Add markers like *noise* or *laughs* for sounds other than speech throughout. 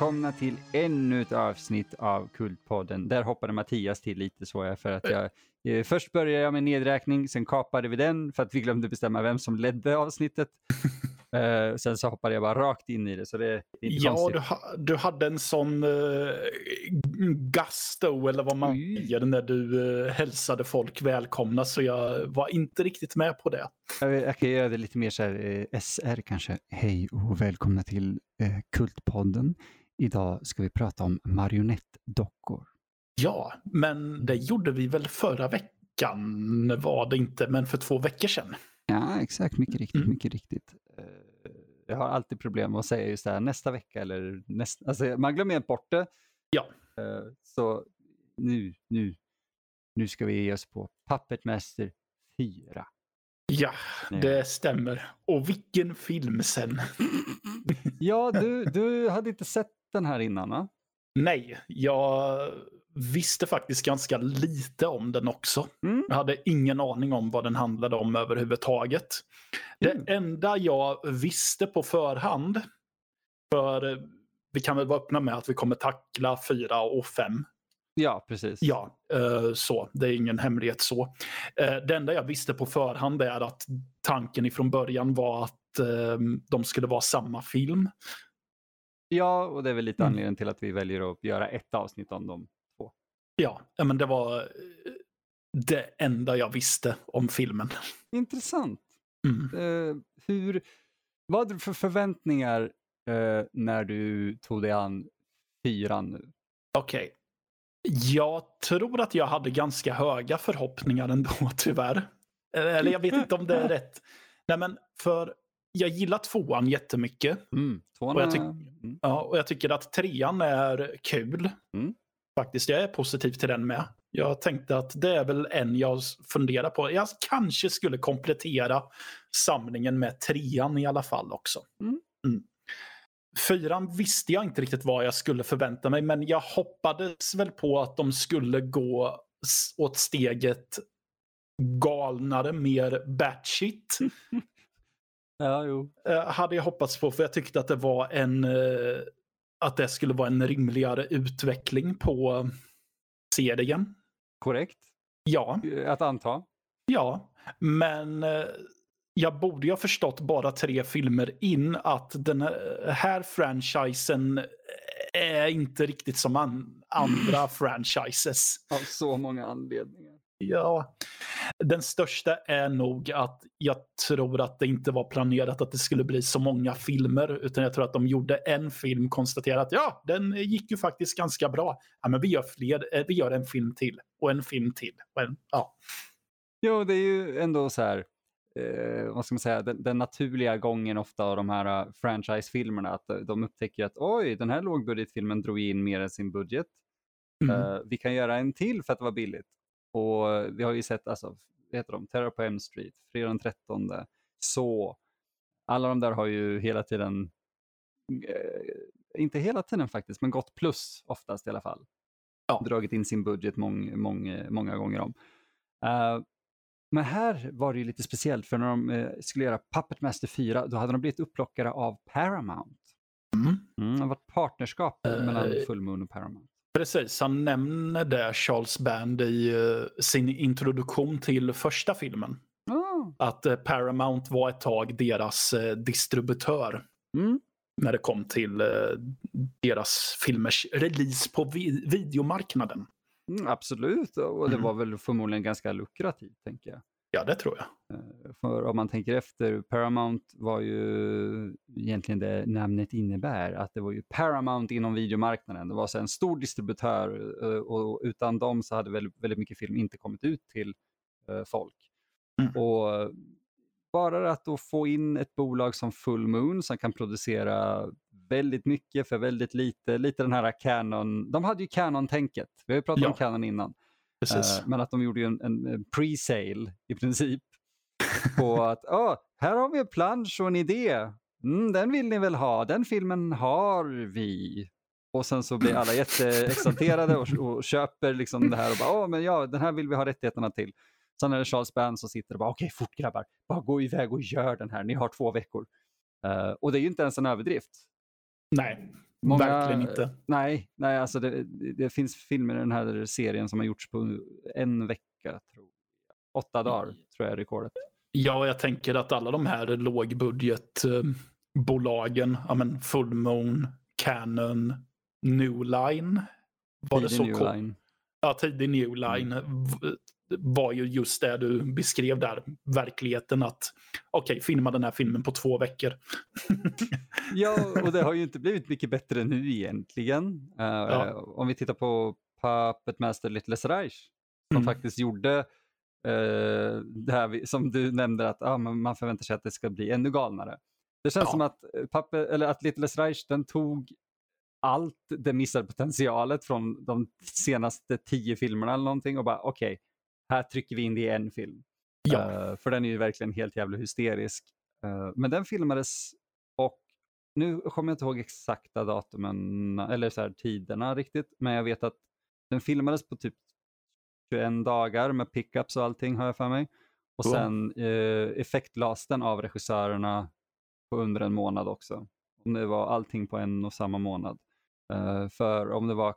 Välkomna till ännu ett avsnitt av Kultpodden. Där hoppade Mattias till lite så jag för att jag eh, först började jag med nedräkning, sen kapade vi den för att vi glömde bestämma vem som ledde avsnittet. *laughs* Eh, sen så hoppade jag bara rakt in i det så det, det är inte Ja, konstigt. du, ha, du hade en sån uh, gusto eller vad man Mm. säger när du uh, hälsade folk välkomna så jag var inte riktigt med på det. Jag, jag kan göra det lite mer så här, eh, SR kanske. Hej och välkomna till eh, Kultpodden. Idag ska vi prata om marionettdockor. Ja, men det gjorde vi väl förra veckan var det inte, men för två veckor sedan. Ja, exakt. Mycket riktigt. Mm. Mycket riktigt. Eh, Jag har alltid problem med att säga just det här nästa vecka eller nästa. Alltså, man glömmer bort det. Ja. Eh, Så nu, nu, nu ska vi ge oss på Puppet Master 4. Ja, Nej. det stämmer. Och vilken film sen. *laughs* Ja, du, du hade inte sett den här innan va? Nej, jag visste faktiskt ganska lite om den också. Mm. Jag hade ingen aning om vad den handlade om överhuvudtaget. Det Mm. enda jag visste på förhand, för vi kan väl vara öppna med att vi kommer tackla fyra och fem. Ja, precis. Ja, eh, så. Det är ingen hemlighet så. Eh, Det enda jag visste på förhand är att tanken ifrån början var att eh, de skulle vara samma film. Ja, och det är väl lite Mm. anledningen till att vi väljer att göra ett avsnitt om dem. Ja, ja, men det var eh, det enda jag visste om filmen. Intressant. Mm. Eh, hur, vad hade du för förväntningar eh, när du tog dig an fyran nu? Okej. Jag tror att jag hade ganska höga förhoppningar ändå, *laughs* tyvärr. Eller jag vet inte om det är *laughs* rätt. Nej, men för jag gillar tvåan jättemycket. Mm, tvåan Och jag mm. Ja, och jag tycker att trean är kul. Mm. Faktiskt, jag är positiv till den med. Jag tänkte att det är väl en jag funderar på. Jag kanske skulle komplettera samlingen med trean i alla fall också. Mm. Mm. Fyran visste jag inte riktigt vad jag skulle förvänta mig, men jag hoppades väl på att de skulle gå åt steget galnare, mer batshit. *laughs* Ja, jo. eh, hade jag hoppats på för jag tyckte att det var en eh, att det skulle vara en rimligare utveckling på serien. Korrekt. Ja, Eh, Att anta. ja, men eh, jag borde ju ha förstått bara tre filmer in att den här franchisen är inte riktigt som an- andra *laughs* franchises. Av så många anledningar. Ja, den största är nog att jag tror att det inte var planerat att det skulle bli så många filmer, utan jag tror att de gjorde en film, konstaterade att ja, den gick ju faktiskt ganska bra. Ja, men vi gör fler, eh, vi gör en film till och en film till. En, ja. Jo, det är ju ändå så här, eh, vad ska man säga, den, den naturliga gången ofta av de här uh, franchise-filmerna, att eh, de upptäcker att oj, den här lågbudgetfilmen drog in mer än sin budget. Mm. Eh, vi kan göra en till för att det var billigt. Och eh, vi har ju sett, alltså, heter de, Terror på M Street, Fredag den 13, så alla de där har ju hela tiden, eh, inte hela tiden faktiskt, men gått plus oftast i alla fall. Ja. Dragit in sin budget mång, mång, många gånger om. Eh, men här var det ju lite speciellt för när de eh, skulle göra Puppet Master 4, då hade de blivit upplockade av Paramount. Mm. Mm, det har varit partnerskap Eh, mellan Full Moon och Paramount. Precis, han nämner det Charles Band i eh, sin introduktion till första filmen. Ah, Att eh, Paramount var ett tag deras eh, distributör. mm. när det kom till deras filmers release på vi- videomarknaden. Mm, absolut, och det Mm. var väl förmodligen ganska lukrativt tänker jag. Ja, det tror jag. Eh, För om man tänker efter, Paramount var ju egentligen det namnet innebär, att det var ju Paramount inom videomarknaden. Det var så en stor distributör eh, och utan dem så hade väldigt, väldigt mycket film inte kommit ut till eh, folk. Mm. Och bara att då få in ett bolag som Full Moon som kan producera väldigt mycket för väldigt lite, lite den här Canon, de hade ju Canon-tänket, vi har ju pratat om Ja. Canon innan. Precis. Men att de gjorde en, en pre-sale i princip. På att, oh, här har vi en plansch och en idé. Mm, den vill ni väl ha? Den filmen har vi. Och sen så blir alla jätteexalterade och, och köper liksom det här och bara, oh, men ja, den här vill vi ha rättigheterna till. Sen är det Charles Band som sitter och bara, okej, fort grabbar, bara gå iväg och gör den här, ni har två veckor. Eh, och det är ju inte ens en överdrift. Nej, Många, verkligen inte. Nej, nej alltså det, det, finns filmer i den här serien som har gjorts på en vecka. Tror jag. Åtta dagar mm. tror jag är rekordet. Ja, jag tänker att alla de här lågbudgetbolagen, ja men Full Moon, Canon, New Line. Var tidig det så New Line. Ja, tidig New Line. Mm var ju just det du beskrev där, verkligheten att okej, okay, filma den här filmen på två veckor. ja, *laughs* och det har ju inte blivit mycket bättre nu egentligen. Uh, ja. Om vi tittar på Puppet Master Little Reich som mm. faktiskt gjorde uh, det här som du nämnde att ah, man förväntar sig att det ska bli ännu galnare. Det känns ja. som att, eh, Puppet, eller att Little Reich den tog allt det missade potentialet från de senaste tio filmerna eller någonting och bara okej, okay, här trycker vi in det i en film. Ja. Uh, för den är ju verkligen helt jävla hysterisk. Uh, men den filmades och nu kommer jag inte ihåg exakta datumen eller så här, tiderna riktigt, men jag vet att den filmades på typ 21 dagar med pickups och allting har jag för mig. Och cool. sen effektlades den av regissörerna på under en månad också. Om det var allting på en och samma månad. Uh, för om det var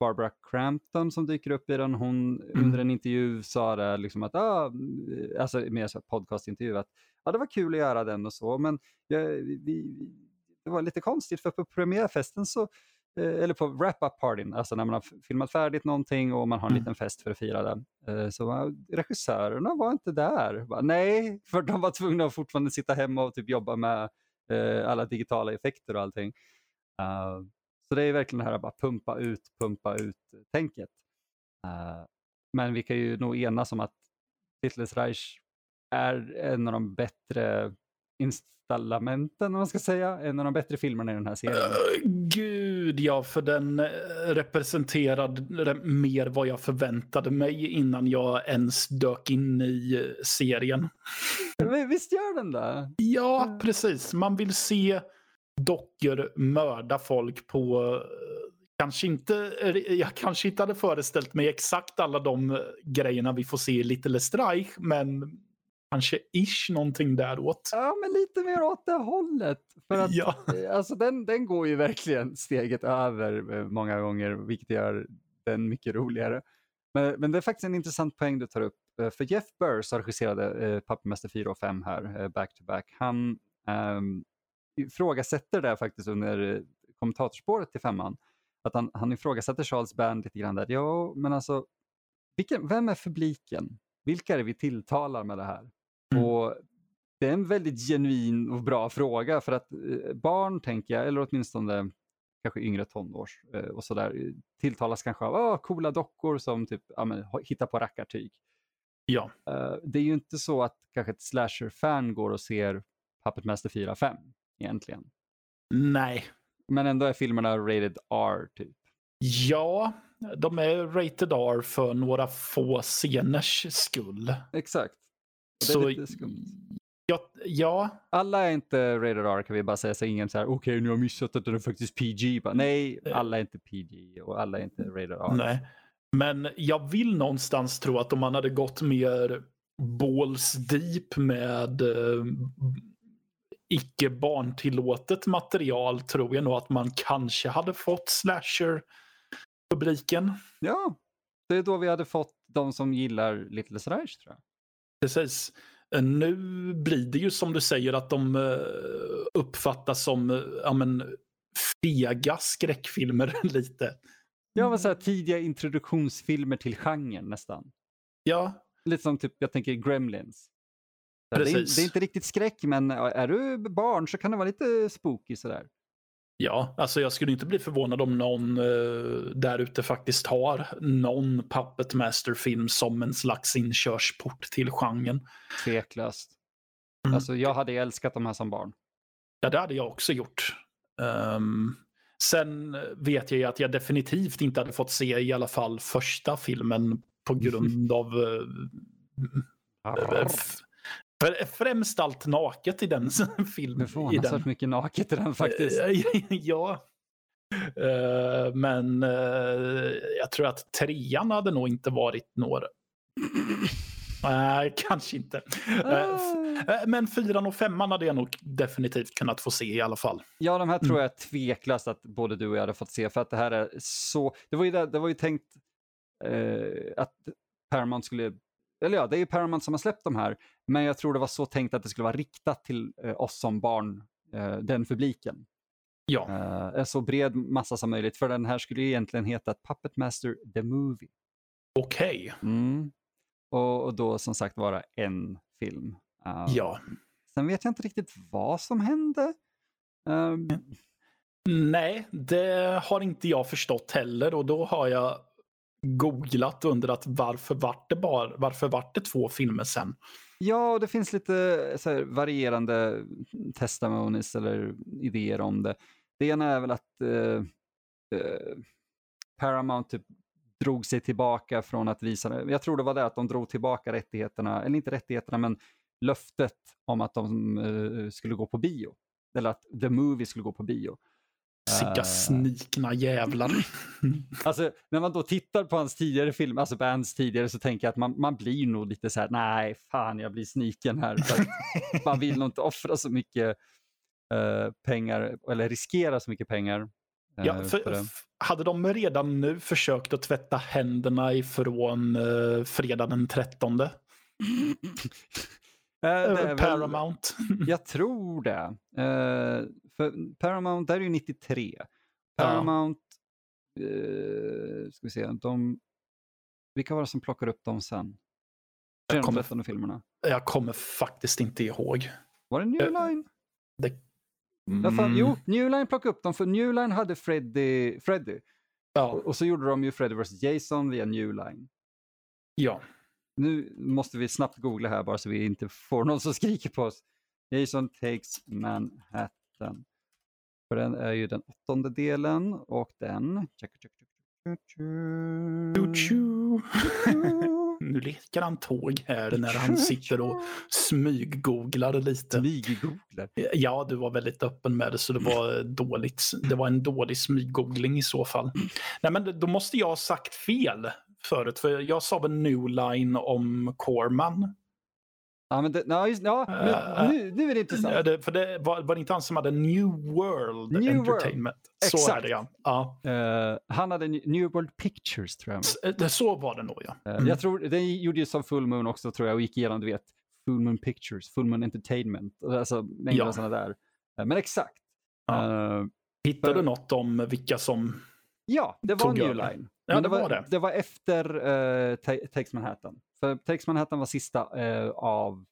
Barbara Crampton som dyker upp i den, hon mm. under en intervju sa det liksom att, ah, alltså mer så podcastintervju, att ah, det var kul att göra den och så, men ja, vi, det var lite konstigt för på premiärfesten så, eh, eller på wrap-up partyn, alltså när man har filmat färdigt någonting och man har en mm. liten fest för att fira det, eh, så regissörerna var inte där. Bara, nej, *laughs* för de var tvungna att fortfarande sitta hemma och typ jobba med eh, alla digitala effekter och allting. Så det är verkligen det här att bara pumpa ut, pumpa ut-tänket. Men vi kan ju nog enas om att Hitler's Reich är en av de bättre installamenten, om man ska säga. En av de bättre filmerna i den här serien. Uh, gud ja, för den eh, representerade mer vad jag förväntade mig innan jag ens dök in i serien. Visst gör den det? Ja, precis. Man vill se dockor mörda folk på eh, Kanske inte, jag kanske inte hade föreställt mig exakt alla de eh, grejerna vi får se i Little Streich, men kanske ish någonting däråt. Ja, men lite mer åt det hållet. För att, *laughs* ja. Eh, alltså, den, den går ju verkligen steget över många gånger, vilket gör den mycket roligare. Men, men det är faktiskt en intressant poäng du tar upp. För Jeff Burr som regisserade eh, Pappmästare 4 och 5 här, back to back, han um, ifrågasätter det faktiskt under kommentatorspåret till femman. Att han, han ifrågasätter Charles Band lite grann där. Ja, men alltså, vilken, vem är publiken? Vilka är det vi tilltalar med det här? Mm. Och Det är en väldigt genuin och bra fråga för att eh, barn, tänker jag, eller åtminstone kanske yngre tonårs eh, och sådär, tilltalas kanske av oh, coola dockor som typ ja, men, hittar på rackartyg. Ja. Uh, det är ju inte så att kanske ett slasher-fan går och ser Puppet Master 4-5 egentligen. Nej. Men ändå är filmerna rated R typ. Ja, de är rated R för några få sceners skull. Exakt. Så. Ja, ja. Alla är inte rated R kan vi bara säga så ingen så här okej okay, nu har jag missat att det är faktiskt PG. Bara, nej, eh. alla är inte PG och alla är inte rated R. Nej, men jag vill någonstans tro att om man hade gått mer balls deep med uh, icke barntillåtet material tror jag nog att man kanske hade fått slasher-publiken. Ja, det är då vi hade fått de som gillar Little Reich tror jag. Precis. Nu blir det ju som du säger att de eh, uppfattas som eh, ja, men, fega skräckfilmer *laughs* lite. Ja, så här, tidiga introduktionsfilmer till genren nästan. Ja. Lite som typ, jag tänker Gremlins. Det är, det är, inte riktigt skräck, men är du barn så kan det vara lite spooky sådär. Ja, alltså jag skulle inte bli förvånad om någon uh, där ute faktiskt har någon Puppet Master-film som en slags inkörsport till genren. Tveklöst. Mm. Alltså jag hade älskat de här som barn. Ja, det hade jag också gjort. Um, sen vet jag ju att jag definitivt inte hade fått se i alla fall första filmen på *laughs* grund av uh, Främst allt naket i den *laughs* filmen. Det är förvånansvärt mycket naket i den faktiskt. ja. *laughs* Uh, men uh, jag tror att trean hade nog inte varit några... *clears throat* Nej, kanske inte. Ah. Men fyran och femman hade jag nog definitivt kunnat få se i alla fall. Ja, de här tror mm. jag tveklöst att både du och jag hade fått se för att det här är så... Det var ju, det, det var ju tänkt eh, att Paramount skulle... Eller ja, det är ju Paramount som har släppt de här, men jag tror det var så tänkt att det skulle vara riktat till eh, oss som barn, eh, den publiken. Ja. Uh, så bred massa som möjligt, för den här skulle egentligen heta Puppet Master the Movie. Okej. Okay. Mm. Och, och, då som sagt vara en film. Uh, ja. Sen vet jag inte riktigt vad som hände. Um... Nej, det har inte jag förstått heller och då har jag googlat och undrat varför vart det, bara, varför vart det två filmer sen? Ja, och det finns lite här, varierande testimonies eller idéer om det. Det ena är väl att eh, eh, Paramount typ drog sig tillbaka från att visa det. Jag tror det var det att de drog tillbaka rättigheterna, eller inte rättigheterna, men löftet om att de eh, skulle gå på bio. Eller att The Movie skulle gå på bio. Sicka uh, snikna jävlar. *laughs* alltså när man då tittar på hans tidigare film, alltså Bands tidigare, så tänker jag att man, man blir nog lite så här, nej fan jag blir sniken här. *laughs* man vill nog inte offra så mycket uh, pengar, eller riskera så mycket pengar. Ja, för, för hade de redan nu försökt att tvätta händerna ifrån uh, fredag den 13? *laughs* Uh, Paramount. Väl, *laughs* jag tror det. Uh, för Paramount, där är ju 93. Paramount, ja. uh, ska vi se, de, vilka var det som plockade upp dem sen? Jag kommer, filmerna. Jag kommer faktiskt inte ihåg. Var det New Line? Det Mm. Ja, fan, jo, New Line plockade upp dem för New Line hade Freddy. Freddy. Ja. Och, och, så gjorde de ju Freddy vs Jason via New Line. Ja. Nu måste vi snabbt googla här bara så vi inte får någon som skriker på oss. Jason takes Manhattan. För den är ju den åttonde delen och den... Nu leker han tåg här när han sitter och smyggooglar lite. Smyggooglar? Ja, du var väldigt öppen med det så det var dåligt. Det var en dålig smyggoogling i så fall. Nej, men då måste jag ha sagt fel förut, för jag sa väl New Line om Corman. Ja, men det, ja, just, ja nu, uh, nu, nu, är det intressant. Det, för det var, var det inte han som hade New World New Entertainment? World. Så Exakt. är det ja. ja. Uh, han hade New World Pictures tror jag. Det, så var det nog ja. Mm. Uh, jag tror, den gjorde ju som Full Moon också tror jag och gick igenom, du vet, Full Moon Pictures, Full Moon Entertainment, alltså mängder ja. av sådana där. men exakt. Ja. Hittade du något om vilka som Ja, det var New Line. Ja, det, det, var, det. Det var efter uh, Takes Manhattan. För Takes Manhattan var sista uh, av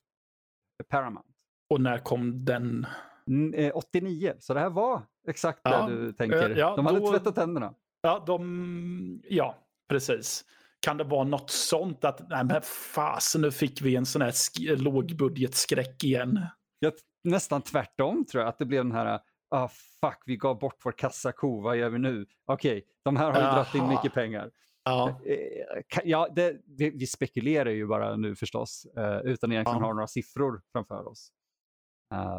Paramount. Och när kom den? N eh, 89, så det här var exakt ja. det du tänker. Ja, de hade då, tvättat tänderna. Ja, de, ja, precis. Kan det vara något sånt att, nej men fasen nu fick vi en sån här lågbudgetskräck igen? Ja, nästan tvärtom tror jag, att det blev den här ah, fuck, vi gav bort vår kassako, vad gör vi nu? Okej, okay, de här har ju dragit in mycket pengar. Ja, eh, ja det, det, vi spekulerar ju bara nu förstås, uh, utan egentligen ja. ha några siffror framför oss.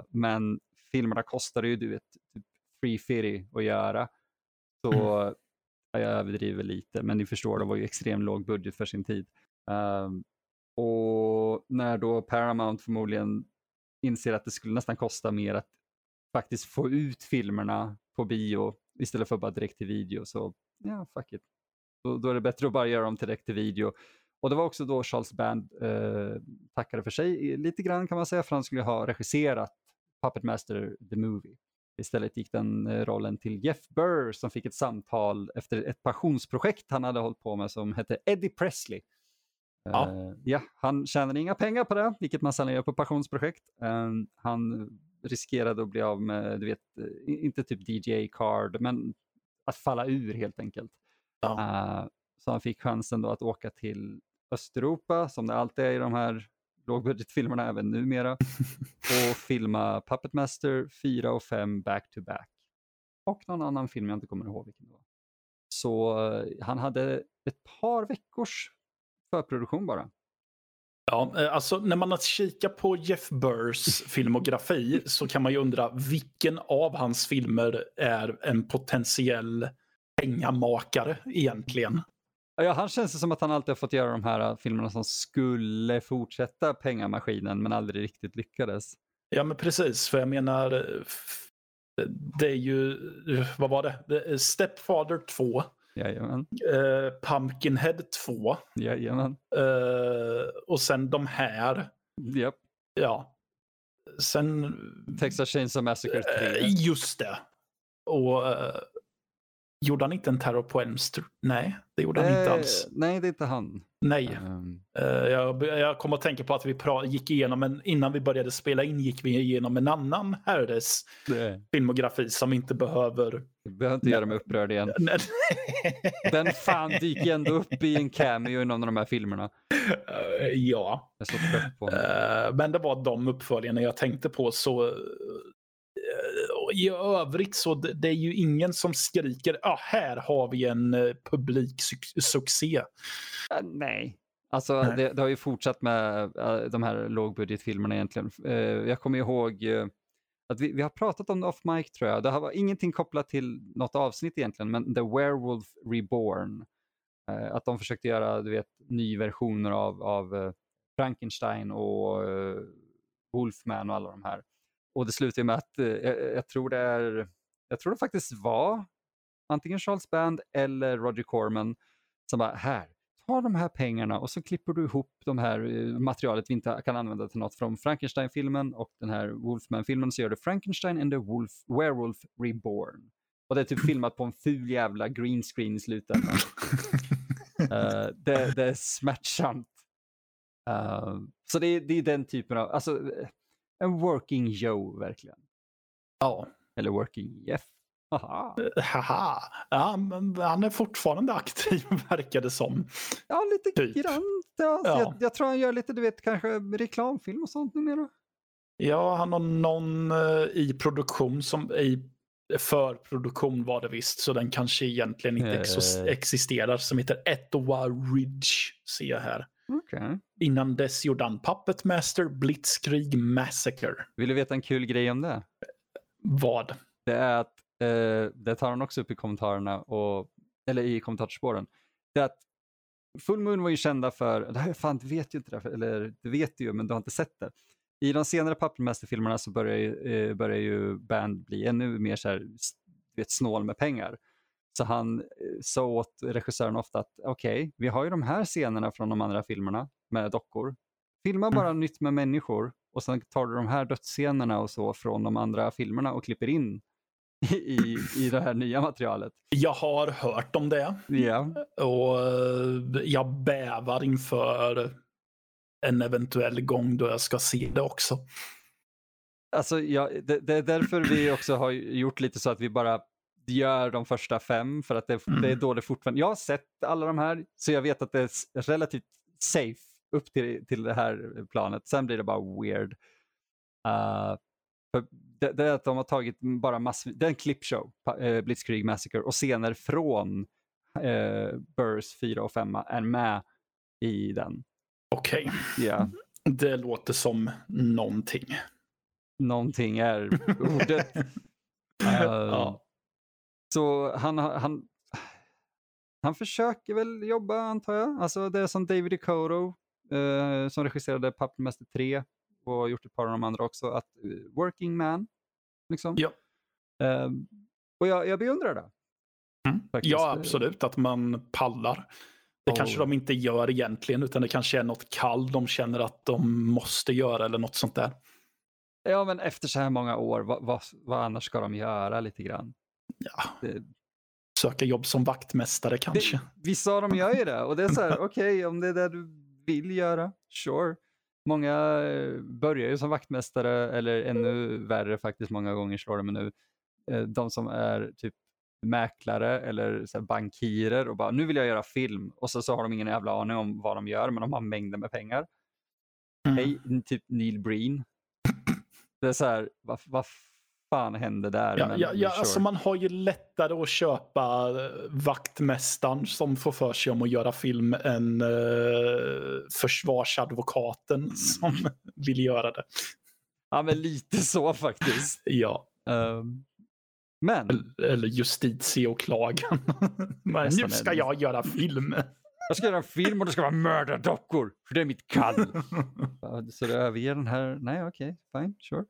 Men filmerna kostade ju du vet, typ free fitty att göra. Så mm. jag överdriver lite, men ni förstår, det var ju extremt låg budget för sin tid. Uh, och när då Paramount förmodligen inser att det skulle nästan kosta mer att faktiskt få ut filmerna på bio istället för bara direkt till video. Så ja, fuck it. Då, då är det bättre att bara göra dem direkt till video. Och det var också då Charles Band eh, tackade för sig lite grann kan man säga för han skulle ha regisserat Puppet Master the Movie. Istället gick den eh, rollen till Jeff Burr som fick ett samtal efter ett passionsprojekt han hade hållit på med som hette Eddie Presley. Ja. Uh, ja, han tjänade inga pengar på det, vilket man sällan gör på passionsprojekt. Uh, han riskerade att bli av med, du vet, eh, inte typ DJ-card, men att falla ur helt enkelt. Ja. Uh, så han fick chansen då att åka till Östeuropa, som det alltid är i de här lågbudgetfilmerna, även numera, *laughs* och filma Puppet Master 4 och 5 back to back. Och någon annan film jag inte kommer ihåg vilken det var. Så uh, han hade ett par veckors förproduktion bara. Ja, eh, alltså när man kikar på Jeff Burrs *laughs* filmografi så kan man ju undra vilken av hans filmer är en potentiell pengamakare egentligen. Ja, han känns som att han alltid har fått göra de här äh, filmerna som skulle fortsätta pengamaskinen men aldrig riktigt lyckades. Ja, men precis. För jag menar, eh, det är ju, vad var det? det Stepfather 2. Jajamän. Uh, Pumpkinhead 2. Jajamän. Uh, och sen de här. Yep. Ja. Sen... Texas Chainsaw Massacre 3. Uh, just det. Och Gjorde han inte en terror på Elm Street? Nej, det gjorde han inte alls. Nej, det är inte han. Nej. Um... jag, jag kommer att tänka på att vi gick igenom, en, innan vi började spela in gick vi igenom en annan herres filmografi som inte behöver... Du behöver inte göra mig upprörd igen. *laughs* Den fan dyker ändå upp i en cameo i någon av de här filmerna. Uh, ja. Uh, men det var de uppföljarna jag tänkte på. Så i övrigt så det, det är ju ingen som skriker ah, här har vi en uh, publiksuccé. Nej, alltså nej. Det, det, har ju fortsatt med uh, de här lågbudgetfilmerna egentligen. Uh, jag kommer ihåg att vi, vi, har pratat om det off mic tror jag. Det har varit ingenting kopplat till något avsnitt egentligen, men The Werewolf Reborn. att de försökte göra du vet, ny versioner av, av Frankenstein och Wolfman och alla de här. Och det slutar med att eh, jag, tror det är, jag tror det faktiskt var antingen Charles Band eller Roger Corman som bara, här, ta de här pengarna och så klipper du ihop de här eh, materialet vi inte kan använda till något från Frankenstein-filmen och den här Wolfman-filmen så gör du Frankenstein and the Wolf, Werewolf Reborn. Och det är typ filmat på en ful jävla green screen i slutändan. *laughs* uh, det, det, är smärtsamt. Uh, så det det är den typen av, alltså en working Joe verkligen. Ja. Eller working Jeff. Haha. Haha. Ja, men han är fortfarande aktiv *laughs* verkar det som. Ja, lite typ. grann. Ja, ja. Jag, jag, tror han gör lite, du vet, kanske reklamfilm och sånt numera. Ja, han har någon uh, i produktion som i förproduktion var det visst, så den kanske egentligen inte uh. existerar, som heter Etowah Ridge, ser jag här. Okay. Innan dess gjorde han Puppet Master, Blitzkrieg Massacre. Vill du veta en kul grej om det? Vad? Det är att, eh, det tar han också upp i kommentarerna, och, eller i kommentarsspåren. Det är att Full Moon var ju kända för, det här, fan du vet ju inte det, eller du vet ju men du har inte sett det. I de senare Puppet Master-filmerna så börjar ju, eh, börjar ju Band bli ännu mer så här, vet, snål med pengar. Så han eh, sa åt regissören ofta att okej, okay, vi har ju de här scenerna från de andra filmerna med dockor. Filma bara mm. nytt med människor och sen tar du de här dödsscenerna och så från de andra filmerna och klipper in *laughs* i, i det här nya materialet. Jag har hört om det. Yeah. Och eh, jag bävar inför en eventuell gång då jag ska se det också. Alltså, ja, det, det är därför vi också har gjort lite så att vi bara gör de första fem för att det, mm. det är då det fortfarande... Jag har sett alla de här så jag vet att det är relativt safe upp till, till det här planet. Sen blir det bara weird. Uh, för det, det, är att de har tagit bara massor, det är en clipshow, uh, Blitzkrieg Massacre, och scener från uh, Burrs 4 och 5 är med i den. Okej. Okay. Yeah. *laughs* Det låter som någonting. Någonting är ordet. uh, *laughs* ja. Så han, han, han försöker väl jobba antar jag. Alltså det är som David Ecoto eh, som regisserade Puppet 3 och gjort ett par av de andra också. Att, uh, working man. Liksom. Ja. Eh, och jag, jag beundrar det. Mm. Ja, absolut. Att man pallar. Det oh. kanske de inte gör egentligen, utan det kanske är något kall de känner att de måste göra eller något sånt där. Ja, men efter så här många år, vad, vad, vad annars ska de göra lite grann? Ja. Det, Söka jobb som vaktmästare kanske. Det, vissa av dem gör ju det och det är så här, *laughs* okej okay, om det är det du vill göra, sure. Många eh, börjar ju som vaktmästare eller ännu värre faktiskt många gånger slår de nu. Eh, de som är typ mäklare eller så bankirer och bara nu vill jag göra film och så, så har de ingen jävla aning om vad de gör men de har mängder med pengar. Mm. Hej, typ Neil Breen. *laughs* Det är så här, vad, vad fan hände där? Ja, ja, ja alltså man har ju lättare att köpa eh, vaktmästaren som får för sig om att göra film än uh, försvarsadvokaten som *laughs* vill göra det. Ja, men lite så faktiskt. *laughs* ja. Um, men. Eller, eller justitieåklagaren. *laughs* nu ska jag göra film. Jag ska göra en film och det ska vara mördardockor, för det är mitt kall. så du överger den här, nej okej, okay, fine, sure.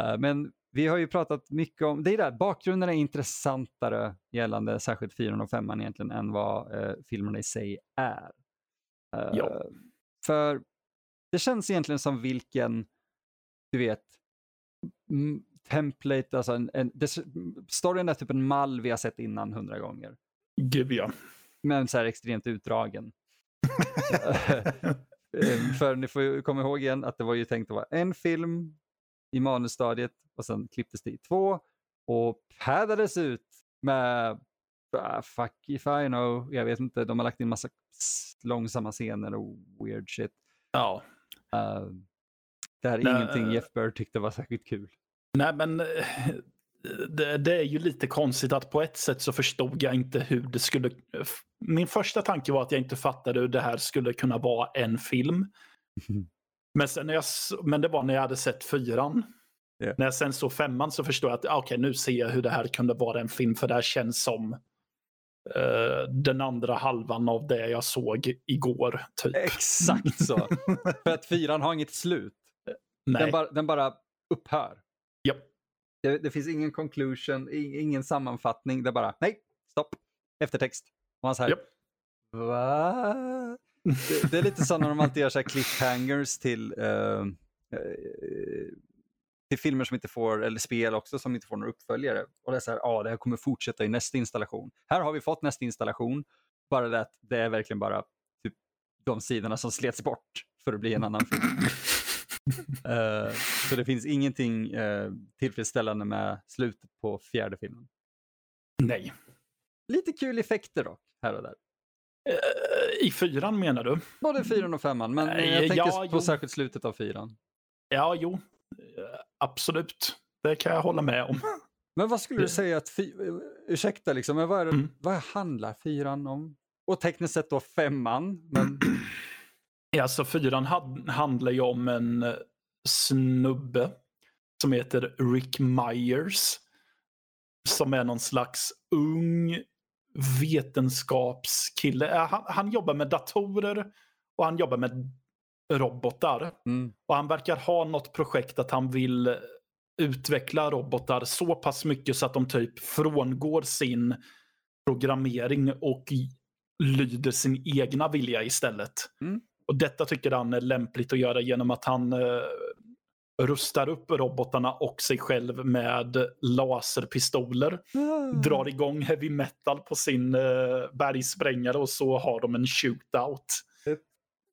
Uh, men vi har ju pratat mycket om, det är där, bakgrunden är intressantare gällande särskilt 4 och 5 egentligen än vad uh, filmerna i sig är. Uh, ja. För det känns egentligen som vilken, du vet, template, alltså en, en, det, storyn är typ en mall vi har sett innan hundra gånger. Gud ja. Men så här extremt utdragen. *laughs* Ehm, *laughs* för ni får ju komma ihåg igen att det var ju tänkt att vara en film i manusstadiet och sen klipptes det i två och paddades ut med uh, fuck if I know, jag vet inte, de har lagt in massa långsamma scener och weird shit. Ja. Uh, det här är Nej, ingenting Jeff Burr tyckte var särskilt kul. Nej, men eh, det, det, är ju lite konstigt att på ett sätt så förstod jag inte hur det skulle... Min första tanke var att jag inte fattade hur det här skulle kunna vara en film. Men, sen när jag, men det var när jag hade sett fyran. Yeah. När jag sen såg femman så förstod jag att ah, okay, nu ser jag hur det här kunde vara en film. För det här känns som uh, den andra halvan av det jag såg igår. Typ. Exakt så. *laughs* för att fyran har inget slut. Nej. Den, bara, den bara upphör. Ja. Det, det, finns ingen conclusion, ingen sammanfattning. Det är bara nej, stopp, eftertext. Och man här, yep. va? Det, det, är lite så när de alltid gör så här cliffhangers till, uh, till filmer som inte får, eller spel också, som inte får några uppföljare. Och det är så här, ja, ah, det här kommer fortsätta i nästa installation. Här har vi fått nästa installation, bara det att det är verkligen bara typ, de sidorna som slets bort för att bli en annan film. uh, *laughs* så det finns ingenting uh, tillfredsställande med slutet på fjärde filmen. Nej. Lite kul effekter dock, här och där. Uh, I fyran menar du? Både fyran och femman, men jag tänker ja, på jo. särskilt slutet av fyran. Ja, jo. Absolut. Det kan jag hålla med om. Men vad skulle du säga att, ursäkta liksom, men vad, är mm. vad handlar fyran om? Och tekniskt sett då femman, men *clears throat* Alltså fyran handlar ju om en eh, snubbe som heter Rick Myers. Som är någon slags ung vetenskapskille. Eh, han, han jobbar med datorer och han jobbar med robotar. Mm. Och han verkar ha något projekt att han vill utveckla robotar så pass mycket så att de typ frångår sin programmering och lyder sin egna vilja istället. Mm. Och detta tycker han är lämpligt att göra genom att han eh, rustar upp robotarna och sig själv med laserpistoler. Mm. Drar igång heavy metal på sin eh, bergsprängare och så har de en shootout.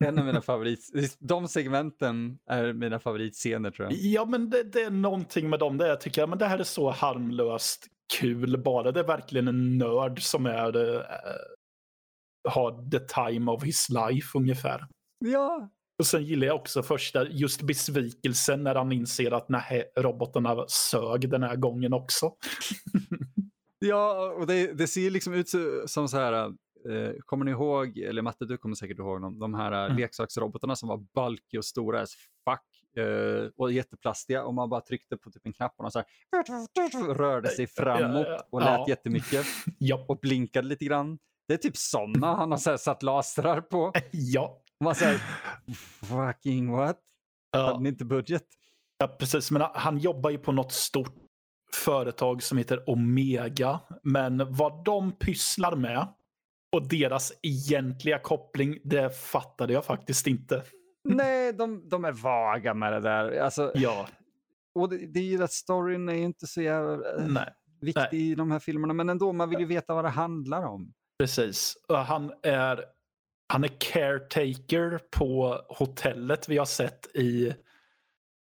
En av mina favorit... De segmenten är mina favoritscener tror jag. Ja, men det, det är någonting med dem där jag tycker att det här är så harmlöst kul bara. Det är verkligen en nörd som är, äh, har the time of his life ungefär. Ja. Och sen gillar jag också första, just besvikelsen när han inser att nej, robotarna sög den här gången också. *laughs* ja, och det, det ser liksom ut som så här, eh, kommer ni ihåg, eller Matte du kommer säkert ihåg dem, de här mm. leksaksrobotarna som var bulky och stora as fuck eh, och jätteplastiga och man bara tryckte på typ en knapp och de så här, rörde sig framåt och lät ja. jättemycket *laughs* och blinkade lite grann. Det är typ sådana han har så satt lasrar på. ja. Man säger, fucking what? Ja. Hade ni inte budget? Ja, precis. Men han jobbar ju på något stort företag som heter Omega. Men vad de pysslar med och deras egentliga koppling, det fattade jag faktiskt inte. *laughs* Nej, de, de är vaga med det där. Alltså, ja. Och det, det är ju att storyn är inte så jävla eh, Nej. viktig Nej. i de här filmerna, men ändå, man vill ju veta vad det handlar om. Precis. Han är han är caretaker på hotellet vi har sett i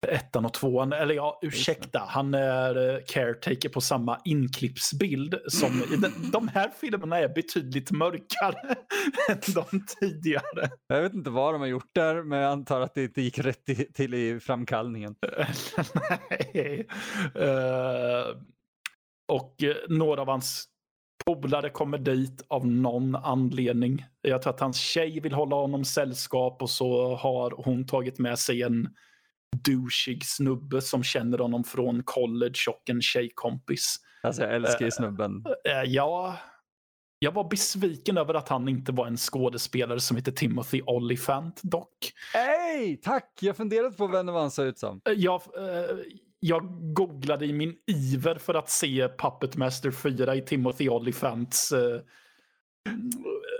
ettan och tvåan. Eller ja, ursäkta. Han är eh, caretaker på samma inklippsbild som i den, *laughs* de här filmerna är betydligt mörkare *laughs* än de tidigare. Jag vet inte vad de har gjort där, men jag antar att det inte gick rätt till i framkallningen. *laughs* Nej. Uh, och eh, några av hans polare kommer dit av någon anledning. Jag tror att hans tjej vill hålla honom sällskap och så har hon tagit med sig en douchig snubbe som känner honom från college och en tjejkompis. Alltså jag älskar ju snubben. Uh, uh, ja. Jag var besviken över att han inte var en skådespelare som heter Timothy Olyphant dock. Hej, tack! Jag funderade på vem det var han såg ut som. Eh, Jag, eh, jag googlade i min iver för att se Puppet Master 4 i Timothy Olyphants eh,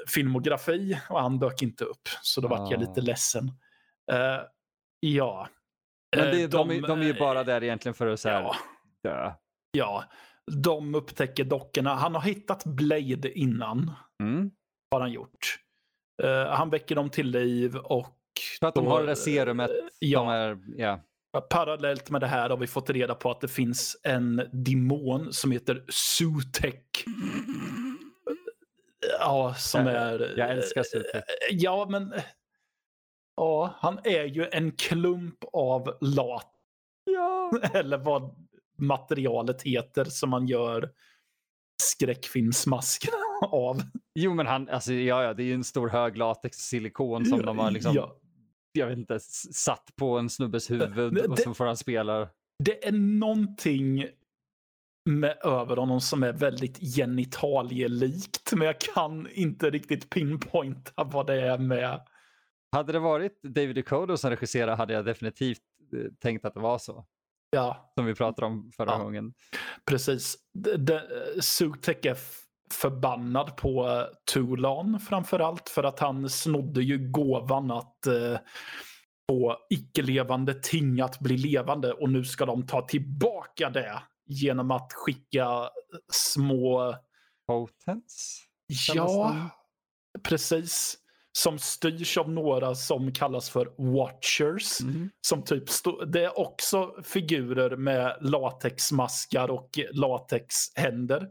filmografi och han dök inte upp. Så då vart jag Ah. lite ledsen. Eh, ja. Men det, Eh, de, de, de är ju bara där egentligen för att så här, Ja, dö. ja, de upptäcker dockorna. Han har hittat Blade innan, Mm. har han gjort. Eh, han väcker dem till liv och... För att de har det där serumet. eh, De Ja, är, ja. Parallellt med det här har vi fått reda på att det finns en demon som heter Sutek. *laughs* Ja, som är... Jag älskar Sutek. Eh, Ja, men... Ja, han är ju en klump av lat, Ja. *laughs* eller vad materialet heter som man gör skräckfilmsmasker *laughs* av. Jo, men han, alltså, ja, ja, det är ju en stor hög latex silikon som de har liksom, Ja, jag vet inte, satt på en snubbes huvud det- och så får han spela. det är någonting med över honom som är väldigt genitalielikt, men jag kan inte riktigt pinpointa vad det är med. Hade det varit David Duchovny som regisserade hade jag definitivt eh, tänkt att det var så. Ja, Som vi pratade om förra Ja. gången. precis. De, Sutek är förbannad på uh, Tulan framför allt för att han snodde ju gåvan att uh, få icke-levande ting att bli levande och nu ska de ta tillbaka det genom att skicka små Potence? Kallas Ja, precis. Som styrs av några som kallas för Watchers. Mm. Som typ det är också figurer med latexmaskar och latexhänder.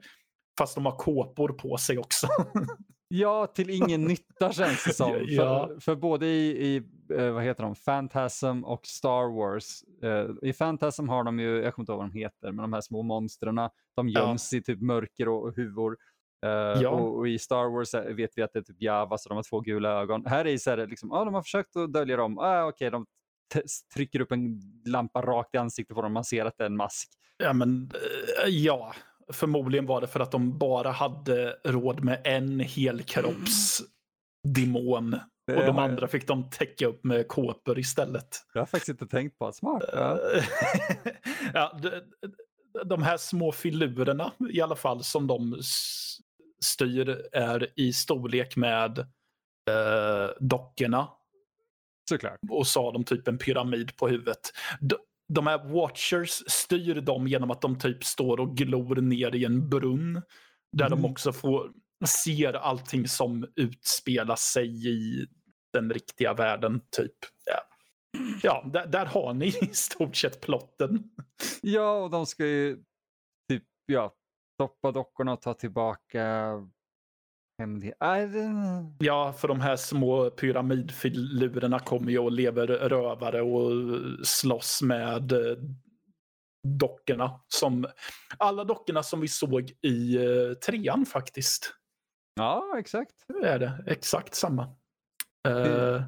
Fast de har kåpor på sig också. *laughs* Ja, till ingen nytta känns det som. *laughs* Ja. För, för både i, i eh, vad heter de, Phantasm och Star Wars. Eh, I Phantasm har de ju, jag kommer inte ihåg vad de heter, men de här små monstren, de Ja. göms i typ mörker och, och huvor. Eh, Ja. och, och i Star Wars eh, vet vi att det är typ Java, så de har två gula ögon. Här är det så här, liksom, ah, de har försökt att dölja dem. Ah, Okej, de t- trycker upp en lampa rakt i ansiktet på dem, man ser att det är en mask. ja, men ja. Förmodligen var det för att de bara hade råd med en helkroppsdemon. Det Och de andra fick de täcka upp med kåpor istället. Jag har faktiskt inte tänkt på. Smart. Ja. *laughs* ja, de, de här små filurerna i alla fall som de styr är i storlek med eh, dockorna Såklart. och så har de typ en pyramid på huvudet. De, här watchers styr dem genom att de typ står och glor ner i en brunn där Mm. de också får ser allting som utspelar sig i den riktiga världen typ. Ja, ja där, där har ni *laughs* i stort sett plotten. Ja, och de ska ju typ, ja, stoppa dockorna och ta tillbaka det- Ja, för de här små pyramidfilurerna kommer ju och lever rövare och slåss med eh, dockorna. Som, alla dockorna som vi såg i eh, trean faktiskt. Ja, exakt. är det exakt samma. Eh,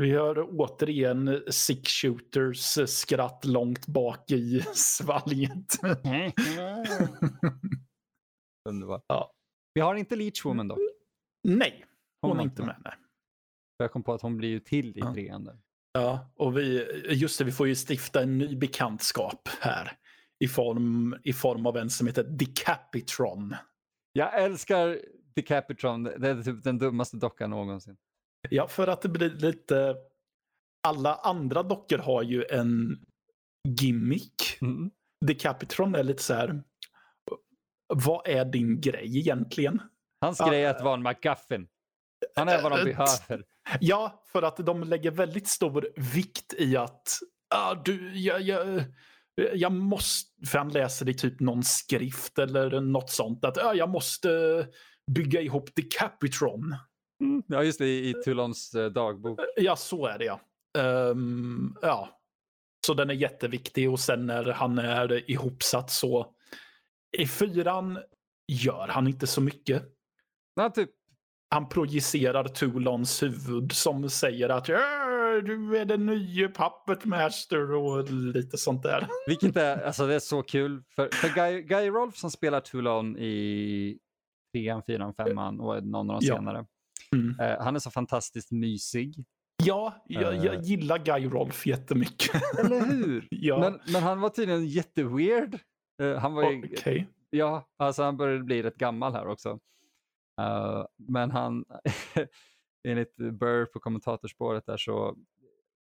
vi hör återigen Six Shooters skratt långt bak i *laughs* svalget. *laughs* *laughs* Underbart. Ja. Vi har inte Leechwoman dock. Nej, hon Hon är inte med. Nej. Jag kom på att hon blir ju till i Ja. trean. Ja, och vi, just det, vi får ju stifta en ny bekantskap här. I form, I form av en som heter Decapitron. Jag älskar Decapitron. Det är typ den dummaste dockan någonsin. Ja, för att det blir lite... Alla andra dockor har ju en gimmick. Mm. Decapitron är lite så här... Vad är din grej egentligen? Hans grej är att vara en McGuffin. Han är vad de behöver. Ja, för att de lägger väldigt stor vikt i att ah, du, jag, jag, jag måste, för han läser i typ någon skrift eller något sånt, att ah, jag måste bygga ihop Decapitron. Mm. Ja, just det, i, i Tulons eh, dagbok. Ja, så är det ja. Ehm, ja. Så den är jätteviktig och sen när han är ihopsatt så i fyran gör han inte så mycket. Ja, typ, Han projicerar Tulons huvud som säger att "Ja, du är den nya puppet master och lite sånt där. vilket är, *laughs* alltså det är så kul. För, för Guy, Guy Rolf som spelar Tulon i trean, fyran, femman och någon av de Ja. senare. Mm. Eh, han är så fantastiskt mysig. Ja, jag, jag Eh. gillar Guy Rolfe jättemycket. Eller hur? *laughs* ja, men, men han var tydligen jätteweird. Eh, han var ju. Ja, alltså han började bli rätt gammal här också. Eh, men han, *laughs* enligt Burr på kommentatorspåret där så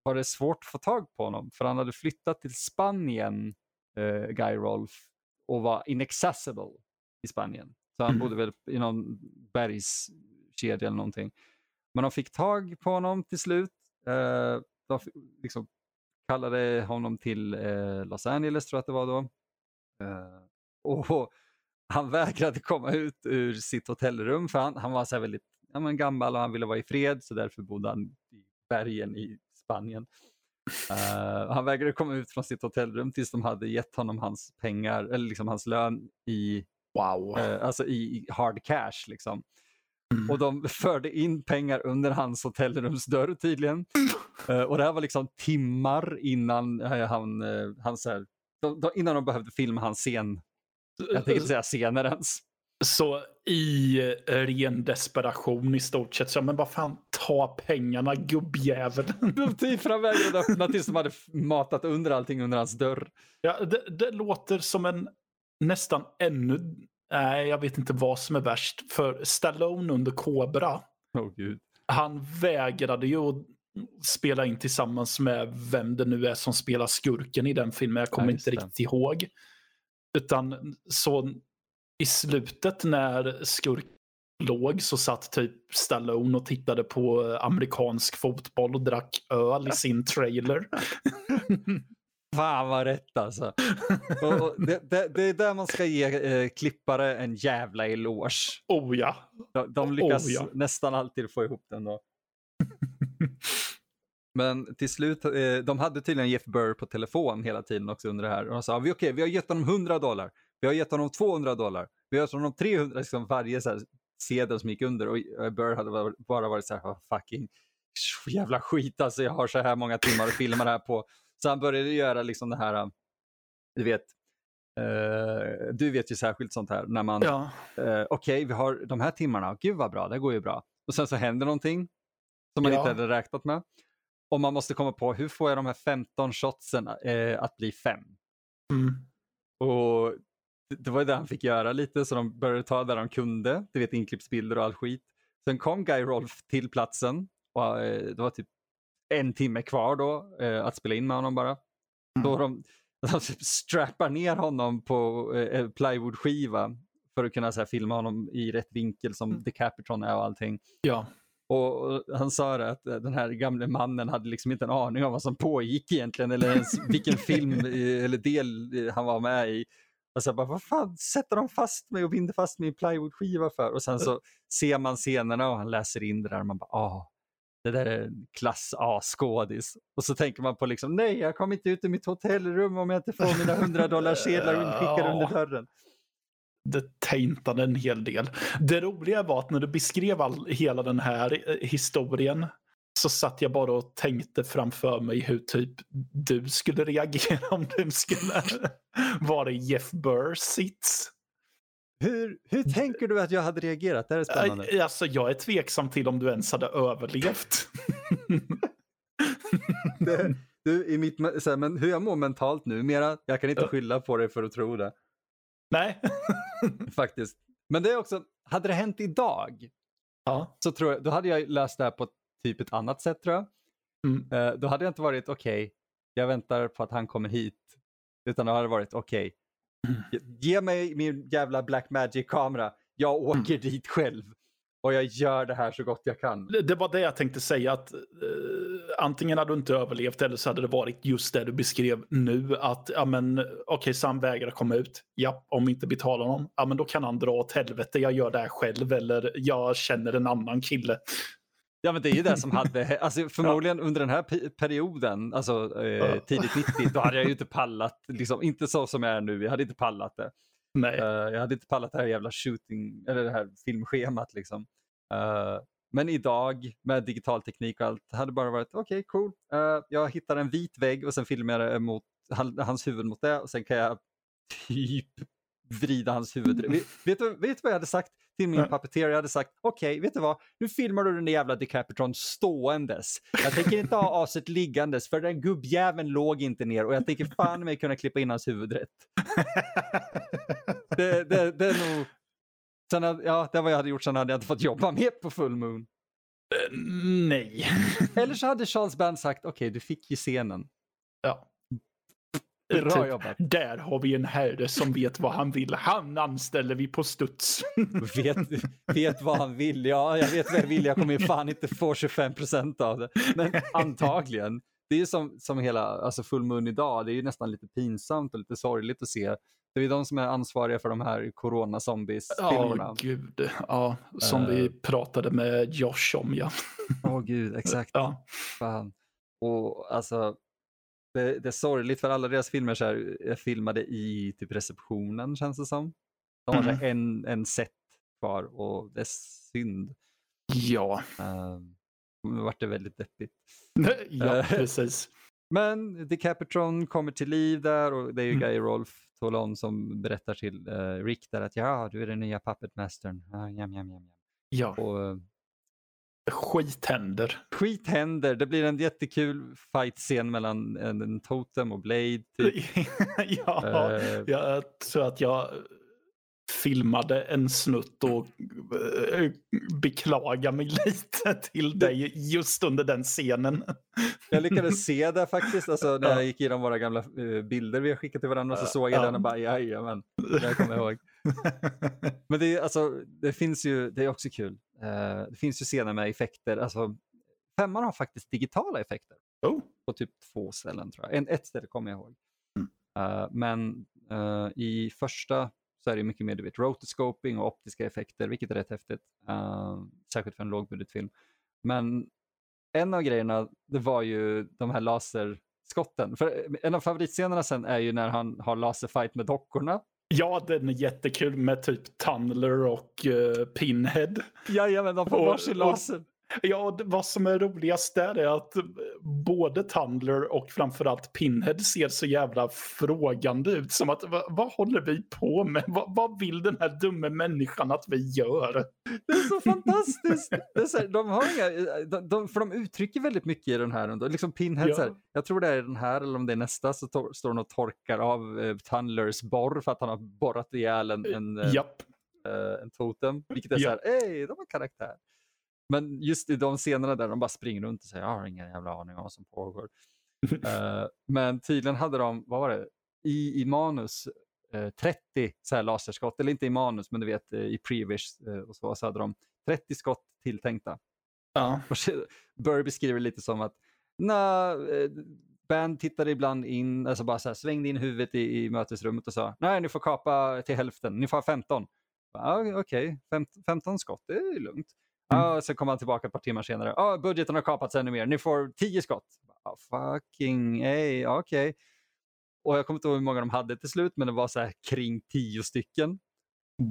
var det svårt att få tag på honom för han hade flyttat till Spanien, eh, Guy Rolfe, och var inaccessible i Spanien. Så han Mm. bodde väl i någon bergskedja eller någonting. Men de fick tag på honom till slut. Eh, de liksom kallade honom till Los Angeles tror jag att det var då. Eh, och *laughs* han vägrade komma ut ur sitt hotellrum för han, han var så väldigt ja, men gammal och han ville vara i fred så därför bodde han i bergen i Spanien. Eh, han vägrade komma ut från sitt hotellrum tills de hade gett honom hans pengar, eller liksom hans lön i, Wow. eh, alltså i hard cash. Liksom. Mm. Och de *laughs* förde in pengar under hans hotellrumsdörr tydligen. Eh, och det här var liksom timmar innan han, uh, han så här, de, de, innan de behövde filma hans scen. Jag tänkte säga scener ens. Så i eh, ren desperation i stort sett, så men vad fan, ta pengarna gubbjävel. *laughs* De för han vägrade öppna tills de hade matat under allting under hans dörr. Ja, det, det låter som en nästan ännu... Nej, jag vet inte vad som är värst. För Stallone under Cobra, Åh gud. han vägrade ju spela in tillsammans med vem det nu är som spelar skurken i den filmen. Jag kommer Ja, inte riktigt ihåg. Utan så i slutet när skurken låg så satt typ Stallone och tittade på amerikansk fotboll och drack öl i sin trailer. *laughs* Fan vad rätt alltså. Det, det, det är där man ska ge eh, klippare en jävla eloge. oh ja. De, de lyckas Oh, ja. nästan alltid få ihop den då. *laughs* Men till slut, eh, de hade tydligen Jeff Burr på telefon hela tiden också under det här. Och de sa, vi, okej, vi har gett honom 100 dollar, vi har gett honom 200 dollar, vi har gett honom 300, liksom varje så här, sedel som gick under. Och eh, Burr hade bara- varit så här, "Ah, fucking jävla skit alltså, jag har så här många timmar att filma det här på. Så han började göra liksom det här, du vet, eh, du vet ju särskilt sånt här, när man ja. eh, okej, vi har de här timmarna, gud vad bra, det går ju bra. Och sen så händer någonting som man Ja. inte hade räknat med. Och man måste komma på, hur får jag de här 15 shotsen eh, att bli fem? Mm. Och det, var det han fick göra lite, så de började ta där de kunde, du vet inklippsbilder och all skit. Sen kom Guy Rolfe till platsen och eh, det var typ en timme kvar då eh, att spela in med honom bara. Då de, *laughs* de typ strappar ner honom på eh, plywoodskiva för att kunna så här, filma honom i rätt vinkel som Mm. Decapitron är och allting. Ja. Och, han sa det att eh, den här gamle mannen hade liksom inte en aning om vad som pågick egentligen eller ens vilken *laughs* film eh, eller del eh, han var med i. Och så bara, vad fan sätter de fast mig och binder fast mig i plywoodskiva för? Och sen så ser man scenerna och han läser in det där och man bara, ah, det där är en klass A-skådis. Och så tänker man på liksom, nej jag kommer inte ut ur mitt hotellrum om jag inte får mina 100 dollar sedlar inskickade *laughs* under dörren. Det taintade en hel del. Det roliga var att när du beskrev all, hela den här eh, historien så satt jag bara och tänkte framför mig hur typ du skulle reagera om du skulle *laughs* vara i Jeff Burrs sits. Hur, hur tänker du att jag hade reagerat? Det här är spännande. Äh, Alltså, jag är tveksam till om du ens hade överlevt. det, *laughs* du, i mitt, men hur jag mår mentalt nu, mera, jag kan inte skylla på dig för att tro det. Nej. *laughs* Faktiskt. Men det är också, hade det hänt idag, ja. så tror jag, då hade jag löst det här på typ ett annat sätt tror jag. Mm. Eh, då hade jag inte varit okej, jag väntar på att han kommer hit. Utan då hade det varit okej, ge- ge mig min jävla Blackmagic-kamera, jag åker dit själv. Och jag gör det här så gott jag kan. Det- Det var det jag tänkte säga att eh, antingen hade du inte överlevt eller så hade det varit just det du beskrev nu att ja men okej så han vägrar komma ut. Ja, om vi inte betalar honom. Ja men då kan han dra åt helvete. Jag gör det här själv eller jag känner en annan kille. Ja men det är ju det som hade, *laughs* alltså förmodligen under den här pe- perioden, alltså eh, Ja. tidigt 90, då hade jag ju inte pallat, liksom, inte så som jag är nu, jag hade inte pallat det. Nej. Eh, jag hade inte pallat det här jävla shooting, eller det här filmschemat liksom. Eh, men idag med digital teknik och allt, hade bara varit okej cool, Eh, jag hittar en vit vägg och sen filmar jag mot, han, hans huvud mot det och sen kan jag typ vrida hans huvud. Vet, vet, du, vet du vad jag hade sagt till min. Jag hade sagt, okej, vet du vad? Nu filmar du den där jävla Decapitron ståendes. Jag tänker inte ha aset liggandes, för den gubbjäveln låg inte ner och jag tänker fan mig kunna klippa in hans huvud rätt. Det, det, det är nog... Sen, ja, det var vad jag hade gjort, sen hade jag inte fått jobba mer på Full Moon. Eh, Nej. Eller så hade Charles Band sagt, okej, du fick ju scenen. Ja. Bra Typ, jobbat. Där har vi en herre som vet vad han vill. Han anställer vi på studs. *laughs* Vet, vet vad han vill. Ja, jag vet vad jag vill. Jag kommer ju fan inte få 25 procent av det. Men antagligen. Det är ju som, som hela alltså Full Moon idag. Det är ju nästan lite pinsamt och lite sorgligt att se. Det är de som är ansvariga för de här Ja, corona-zombies-filmerna. gud. Ja, som Eh. vi pratade med Josh om, ja. Åh gud, exakt. ja. Fan. Och alltså, det, det är sorgligt för alla deras filmer så här, är filmade i typ receptionen känns det som. De har här en, en set kvar och det är synd. Ja, Uh, nu vart det väldigt deppigt. *laughs* ja Eh. precis. Men Decapitron kommer till liv där och det är ju Mm. Guy Rolf Tolon som berättar till eh, Rick där att ja, du är den nya puppetmastern. Ah, jam, jam, jam, jam. Ja, Och, eh, skit händer. skit händer. Det blir en jättekul fight-scen mellan en, en Totem och Blade. Typ. *laughs* ja, Eh, jag tror att jag filmade en snutt och eh, beklagar mig lite till dig just under den scenen. Jag lyckades *laughs* se det faktiskt, alltså, när Ja. jag gick igenom våra gamla eh, bilder vi har skickat till varandra så såg jag Ja. den och bara jajamän, det kommer jag ihåg. *laughs* Men det, är, alltså, det finns ju, det är också kul. Eh, det finns ju scener med effekter, alltså femman har faktiskt digitala effekter oh. på typ två ställen tror jag. En, ett ställe kommer jag ihåg. Mm. Eh, men eh, i första så är det mycket mer du vet, rotoscoping och optiska effekter, vilket är rätt häftigt. Särskilt för en lågbudgetfilm. Men en av grejerna, det var ju de här laserskotten. För en av favoritscenerna sen är ju när han har laserfight med dockorna. Ja, den är jättekul med typ Tunnler och uh, Pinhead. Jajamän, de får varsin laser. Ja, vad som är roligast där är att eh, både Tumbler och framförallt Pinhead ser så jävla frågande ut. Som att, vad, vad håller vi på med? Vad, vad vill den här dumma människan att vi gör? Det är så *laughs* fantastiskt! Det är så här, de, har inga, de, de, för de uttrycker väldigt mycket i den här. Liksom Pinhead, Ja. så här, jag tror det är den här eller om det är nästa, så tor, står han och torkar av eh, Tunnlers borr för att han har borrat ihjäl en, en, eh, eh, en totem. Vilket är Ja. så här, hej, de har karaktär. Men just i de scenerna där de bara springer runt och säger, jag har ingen jävla aning om vad som pågår. *laughs* Eh, men tydligen hade de, vad var det, i, i manus eh, 30 så här laserskott, eller inte i manus, men du vet eh, i previous eh, och så, så hade de 30 skott tilltänkta. Ja. *laughs* Burr beskriver lite som att na, eh, Band tittade ibland in, alltså bara så här, svängde in huvudet i, i mötesrummet och sa nej, ni får kapa till hälften, ni får ha 15. Ja, Okej, fem, 15 skott, det är lugnt. Ja, och sen kom han tillbaka ett par timmar senare. Ja, budgeten har kapats ännu mer, ni får 10 skott. Ja, fucking, hey, okej. Och jag kommer inte ihåg hur många de hade till slut, men det var så här kring 10 stycken.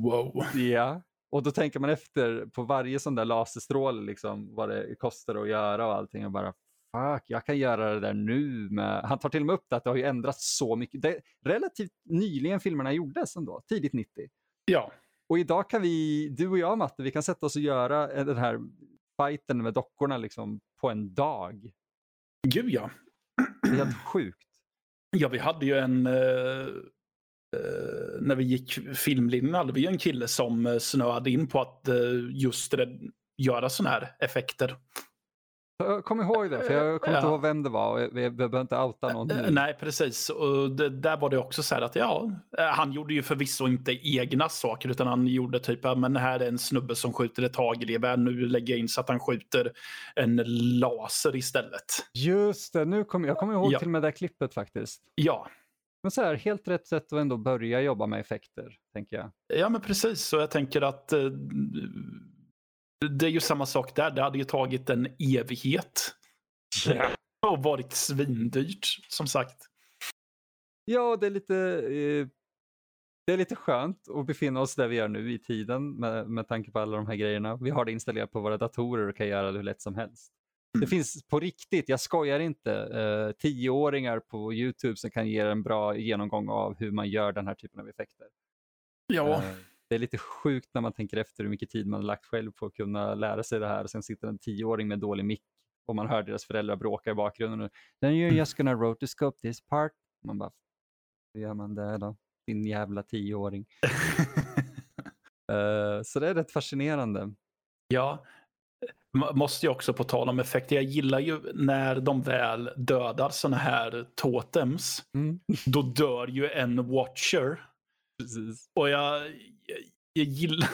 Wow. Ja, och då tänker man efter på varje sån där laserstråle, liksom, vad det kostar att göra och allting. Och bara, fuck, jag kan göra det där nu. Med... Han tar till och med upp det att det har ju ändrats så mycket. Det relativt nyligen filmerna gjordes ändå, tidigt 90. Ja. Och idag kan vi, du och jag Matte, vi kan sätta oss och göra eh, den här fighten med dockorna liksom på en dag. Gud ja. Det är helt sjukt. Ja, vi hade ju en... eh, eh, när vi gick filmlinjen hade vi ju en kille som uh, snöade in på att eh, just det, göra sådana här effekter. Jag kommer ihåg det, för jag kommer inte Ja. ihåg vem det var och vi, behöver inte outa någon Eh, nu. Nej, precis. Och det, där var det också så här att ja, eh, han gjorde ju förvisso inte egna saker utan han gjorde typ, ja, men här är en snubbe som skjuter ett hagelgevär, nu lägger jag in så att han skjuter en laser istället. Just det, nu kommer jag kommer ihåg Ja. till och med det klippet faktiskt. Ja, Men så här, helt rätt sätt att ändå börja jobba med effekter, tänker jag. ja men precis. Så jag tänker att eh, det är ju samma sak där. Det hade ju tagit en evighet. Och varit svindyrt, som sagt. Ja, det är lite, eh, det är lite skönt att befinna oss där vi är nu i tiden med, med tanke på alla de här grejerna. Vi har det installerat på våra datorer och kan göra det hur lätt som helst. Det Mm. finns på riktigt, jag skojar inte, eh, tioåringar på YouTube som kan ge en bra genomgång av hur man gör den här typen av effekter. Ja, Eh, det är lite sjukt när man tänker efter hur mycket tid man har lagt själv på att kunna lära sig det här och sen sitter en tioåring med dålig mick och man hör deras föräldrar bråka i bakgrunden. Then you're just gonna rotoscope this part. Man bara, hur gör man det då? Din jävla tioåring. uh, *laughs* så det är rätt fascinerande. Ja, måste jag också på tal om effekter. Jag gillar ju när de väl dödar sådana här totems. Mm. Då dör ju en watcher. *laughs* Precis. Och jag, jag, gillar,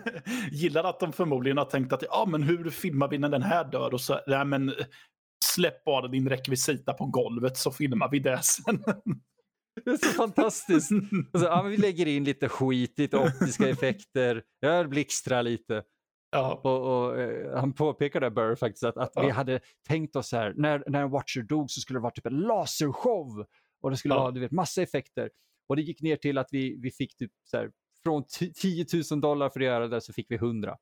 *laughs* gillar att de förmodligen har tänkt att ja, men hur filmar vi när den här dör? Och så, nej, men släpp bara din rekvisita på golvet så filmar vi det *laughs* sen. Det är så fantastiskt. Alltså, ja, vi lägger in lite skit, lite optiska effekter, jag blixtrar lite. Ja. Och, och eh, han påpekade Burr faktiskt att, att ja. vi hade tänkt oss här, när, när en Watcher dog så skulle det vara typ en lasershow och det skulle ja. vara du vet, massa effekter. Och det gick ner till att vi, vi fick typ så här, från 10 000 dollar för att göra det så fick vi 100.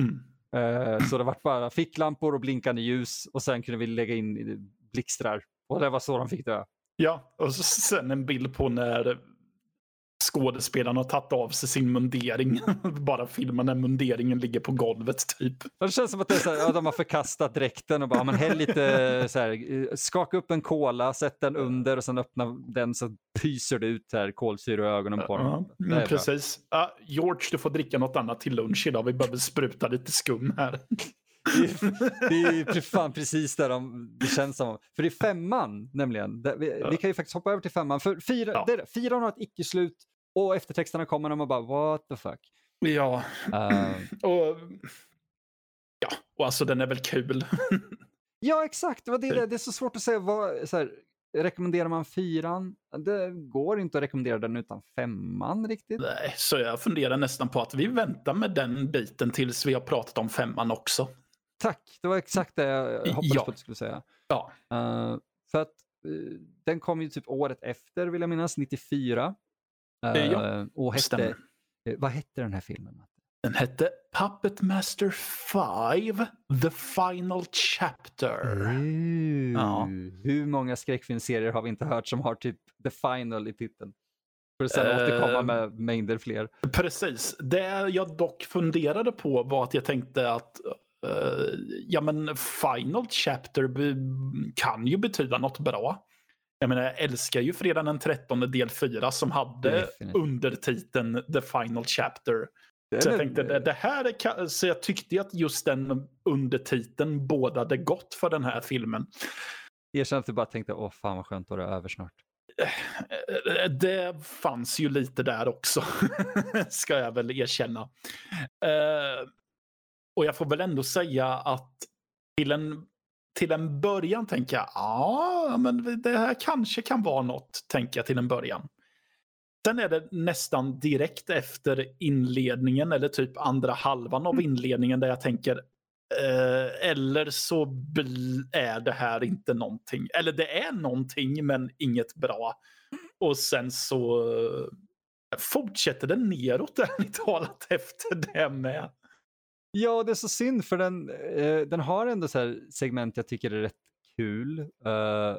Mm. Uh, så det var bara ficklampor och blinkande ljus och sen kunde vi lägga in blixtrar. Och det var så de fick dö. Ja, och sen en bild på när skådespelaren har tagit av sig sin mundering. *laughs* bara filma när munderingen ligger på golvet typ. Det känns som att det är så här, ja, de har förkastat dräkten och bara, men häll lite så här, skaka upp en kola, sätt den under och sen öppna den så pyser det ut här kolsyra i ögonen på dem. Ja, precis. Uh, George, du får dricka något annat till lunch idag. Vi behöver spruta lite skum här. det är, det fan precis där de, det känns som. För i femman nämligen, vi, vi, kan ju faktiskt hoppa över till femman. För fyra, ja. det, fyran har ett icke-slut och eftertexterna kommer och man bara what the fuck. Ja, uh. *clears throat* och, ja, och alltså den är väl kul. *laughs* ja, exakt. Det, det, det är så svårt att säga. Vad, så här, rekommenderar man fyran? Det går inte att rekommendera den utan femman riktigt. Nej, så jag funderar nästan på att vi väntar med den biten tills vi har pratat om femman också. Tack, det var exakt det jag hoppades ja. på att du skulle säga. Ja. Uh, för att uh, den kom ju typ året efter vill jag minnas, 94. Uh, ja, eh, och hette, vad hette den här filmen? Den hette Puppet Master 5, The Final Chapter. Ja. Hur många skräckfilmserier har vi inte hört som har typ The Final i titeln? För att sen uh, återkomma med mängder fler. Precis. Det jag dock funderade på var att jag tänkte att uh, ja men Final Chapter kan ju betyda något bra. Jag menar, jag älskar ju fredagen den 13 del 4 som hade undertiteln The Final Chapter. Så jag tänkte, det, det här är, så jag tyckte att just den undertiteln bådade gott för den här filmen. Jag kände att du bara tänkte, åh fan vad skönt det är över snart. Eh, det fanns ju lite där också, *laughs* ska jag väl erkänna. Uh, och jag får väl ändå säga att till en till en början tänker jag, ja, men det här kanske kan vara något, tänker jag till en början. Sen är det nästan direkt efter inledningen eller typ andra halvan av mm. inledningen där jag tänker, eh, eller så är det här inte någonting. Eller det är någonting men inget bra. Och sen så fortsätter det neråt ärligt talat *laughs* efter det med. Ja, det är så synd för den, eh, den har ändå så segment jag tycker är rätt kul. Uh,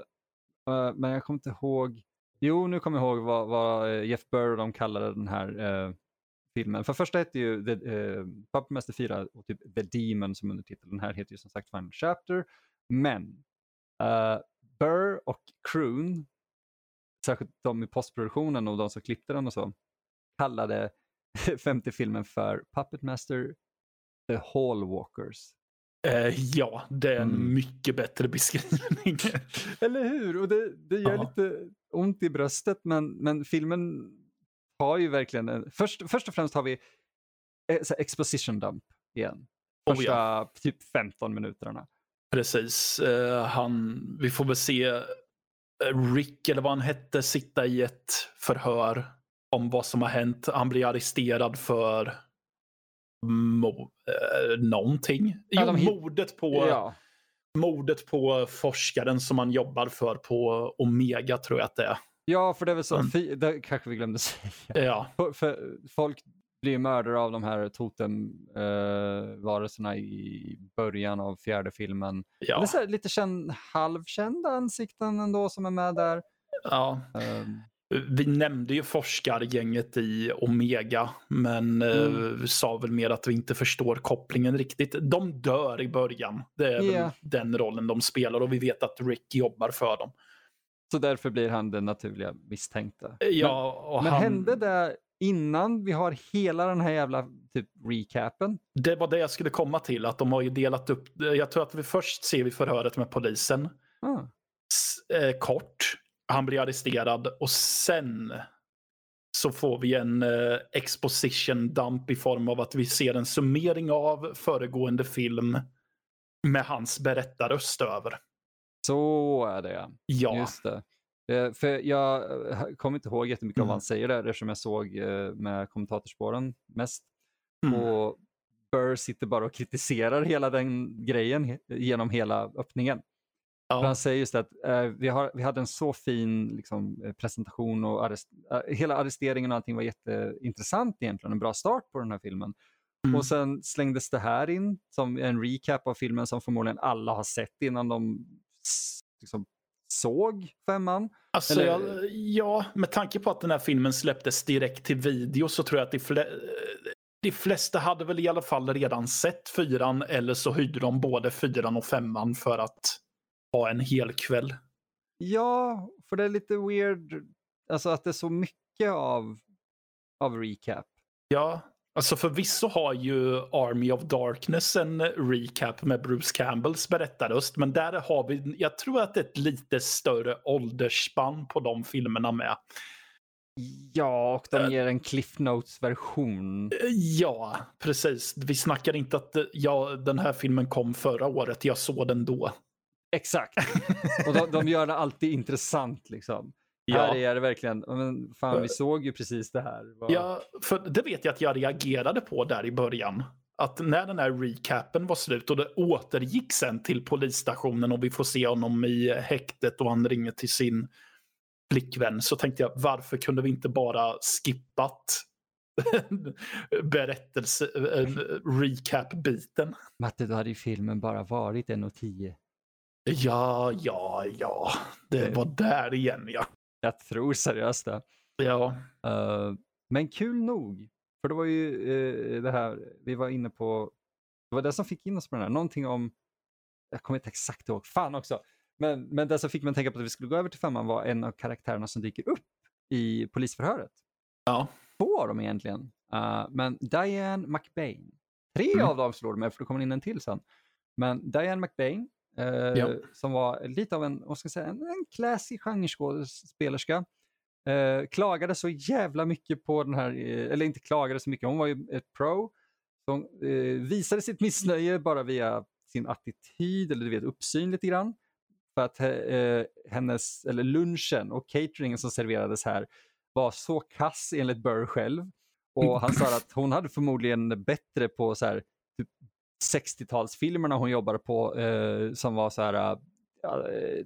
uh, men jag kommer inte ihåg. Jo, nu kommer jag ihåg vad, vad eh, Jeff Burr och de kallade den här uh, filmen. För första hette ju The, uh, Puppet Master 4 och typ The Demon som undertitel. Den här heter ju som sagt Final Chapter. Men uh, Burr och Kroon, särskilt de i postproduktionen och de som klippte den och så, kallade *laughs* femte filmen för Puppet Master The Hallwalkers. Eh, ja, det är en mm. mycket bättre beskrivning. *laughs* Eller hur? Och det, det gör ja. lite ont i bröstet men, men filmen har ju verkligen en, först, först och främst har vi eh, exposition dump igen. Första oh, ja. typ 15 minuterna. Precis. Uh, han, vi får väl se uh, Rick, eller vad han hette, sitta i ett förhör om vad som har hänt. Han blir arresterad för mo, eh, någonting. Jo, ja, mordet på ja. mordet på forskaren som man jobbar för på Omega tror jag att det är. Ja, för det är väl så, mm. det kanske vi glömde *laughs* säga. Ja. För, för folk blir mördare av de här totemvarelserna eh, i början av fjärde filmen. Ja. Det är lite känd, halvkända ansikten ändå som är med där. Ja. Um, vi nämnde ju forskargänget i Omega, men mm. sa väl mer att vi inte förstår kopplingen riktigt. De dör i början. Det är yeah. väl den rollen de spelar och vi vet att Rick jobbar för dem. Så därför blir han den naturliga misstänkta. Ja, men, men han... hände det innan vi har hela den här jävla typ recapen? Det var det jag skulle komma till, att de har ju delat upp. Jag tror att vi först ser vi förhöret med polisen. Ah. Eh, kort. Han blir arresterad och sen så får vi en eh, exposition dump i form av att vi ser en summering av föregående film med hans berättarröst över. Så är det ja. Just det. Eh, för jag eh, kommer inte ihåg jättemycket mm. av vad han säger där eftersom jag såg eh, med kommentatorspåren mest. Mm. Och Burr sitter bara och kritiserar hela den grejen genom hela öppningen. Ja. Han säger just att eh, vi, har, vi hade en så fin liksom, eh, presentation och arrest, eh, hela arresteringen och allting var jätteintressant egentligen, en bra start på den här filmen. Mm. Och sen slängdes det här in som en recap av filmen som förmodligen alla har sett innan de liksom, såg femman. Alltså, Eller... ja, ja, med tanke på att den här filmen släpptes direkt till video så tror jag att de, fle de flesta hade väl i alla fall redan sett fyran eller så hyrde de både fyran och femman för att ha en hel kväll. Ja, för det är lite weird, alltså att det är så mycket av, av recap. Ja, alltså förvisso har ju Army of Darkness en recap med Bruce Campbells berättarröst, men där har vi, jag tror att det är ett lite större åldersspann på de filmerna med. Ja, och de eh. ger en Cliff Notes-version. Ja, precis. Vi snackar inte att ja, den här filmen kom förra året. Jag såg den då. Exakt. *laughs* Och de, de gör det alltid intressant liksom. Ja. Här är det verkligen, men fan vi såg ju precis det här. Var... Ja, för det vet jag att jag reagerade på där i början. Att när den här recapen var slut och det återgick sen till polisstationen och vi får se honom i häktet och han ringer till sin flickvän så tänkte jag varför kunde vi inte bara skippat *laughs* berättelse, recap-biten? Matte, då hade ju filmen bara varit en och tio. Ja, ja, ja. Det var där igen ja. Jag tror seriöst det. Ja. Uh, men kul nog. För det var ju uh, det här vi var inne på. Det var det som fick in oss på den här. Någonting om, jag kommer inte exakt ihåg, fan också. Men, men det som fick mig att tänka på att vi skulle gå över till femman var en av karaktärerna som dyker upp i polisförhöret. Ja. Två av dem egentligen. Uh, men Diane McBain. Tre mm. av dem slår de med, för det kommer in en till sen. Men Diane McBain Eh, ja. Som var lite av en, vad ska jag säga, en, en classy genreskådespelerska. Eh, klagade så jävla mycket på den här, eh, eller inte klagade så mycket, hon var ju ett pro. Som eh, visade sitt missnöje bara via sin attityd eller du vet uppsyn lite grann. För att eh, hennes, eller lunchen och cateringen som serverades här var så kass enligt Burr själv. Och han sa att hon hade förmodligen bättre på så här, typ 60-talsfilmerna hon jobbade på eh, som var så här, eh,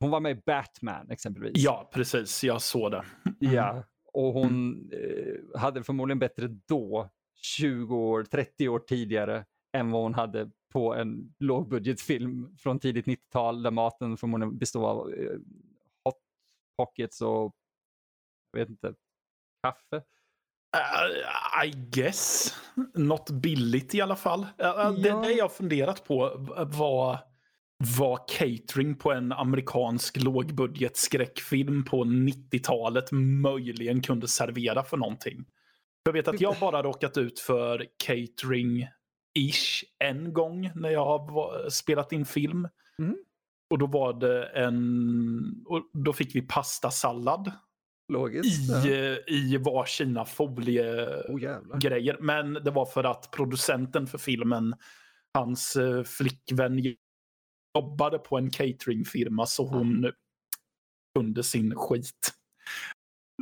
hon var med i Batman exempelvis. Ja, precis. Jag såg det. Ja, och hon eh, hade förmodligen bättre då, 20 år, 30 år tidigare, än vad hon hade på en lågbudgetfilm från tidigt 90-tal där maten förmodligen bestod av eh, hot pockets och jag vet inte, kaffe. Uh, I guess. Något billigt i alla fall. Uh, ja. Det, det jag funderat på var vad catering på en amerikansk lågbudget skräckfilm på 90-talet möjligen kunde servera för någonting. Jag vet att jag bara råkat ut för catering-ish en gång när jag har spelat in film. Mm. Och då var det en... Och då fick vi pastasallad Logiskt. I, ja. i varsina foliegrejer. Oh, Men det var för att producenten för filmen, hans uh, flickvän jobbade på en cateringfirma så hon kunde sin skit.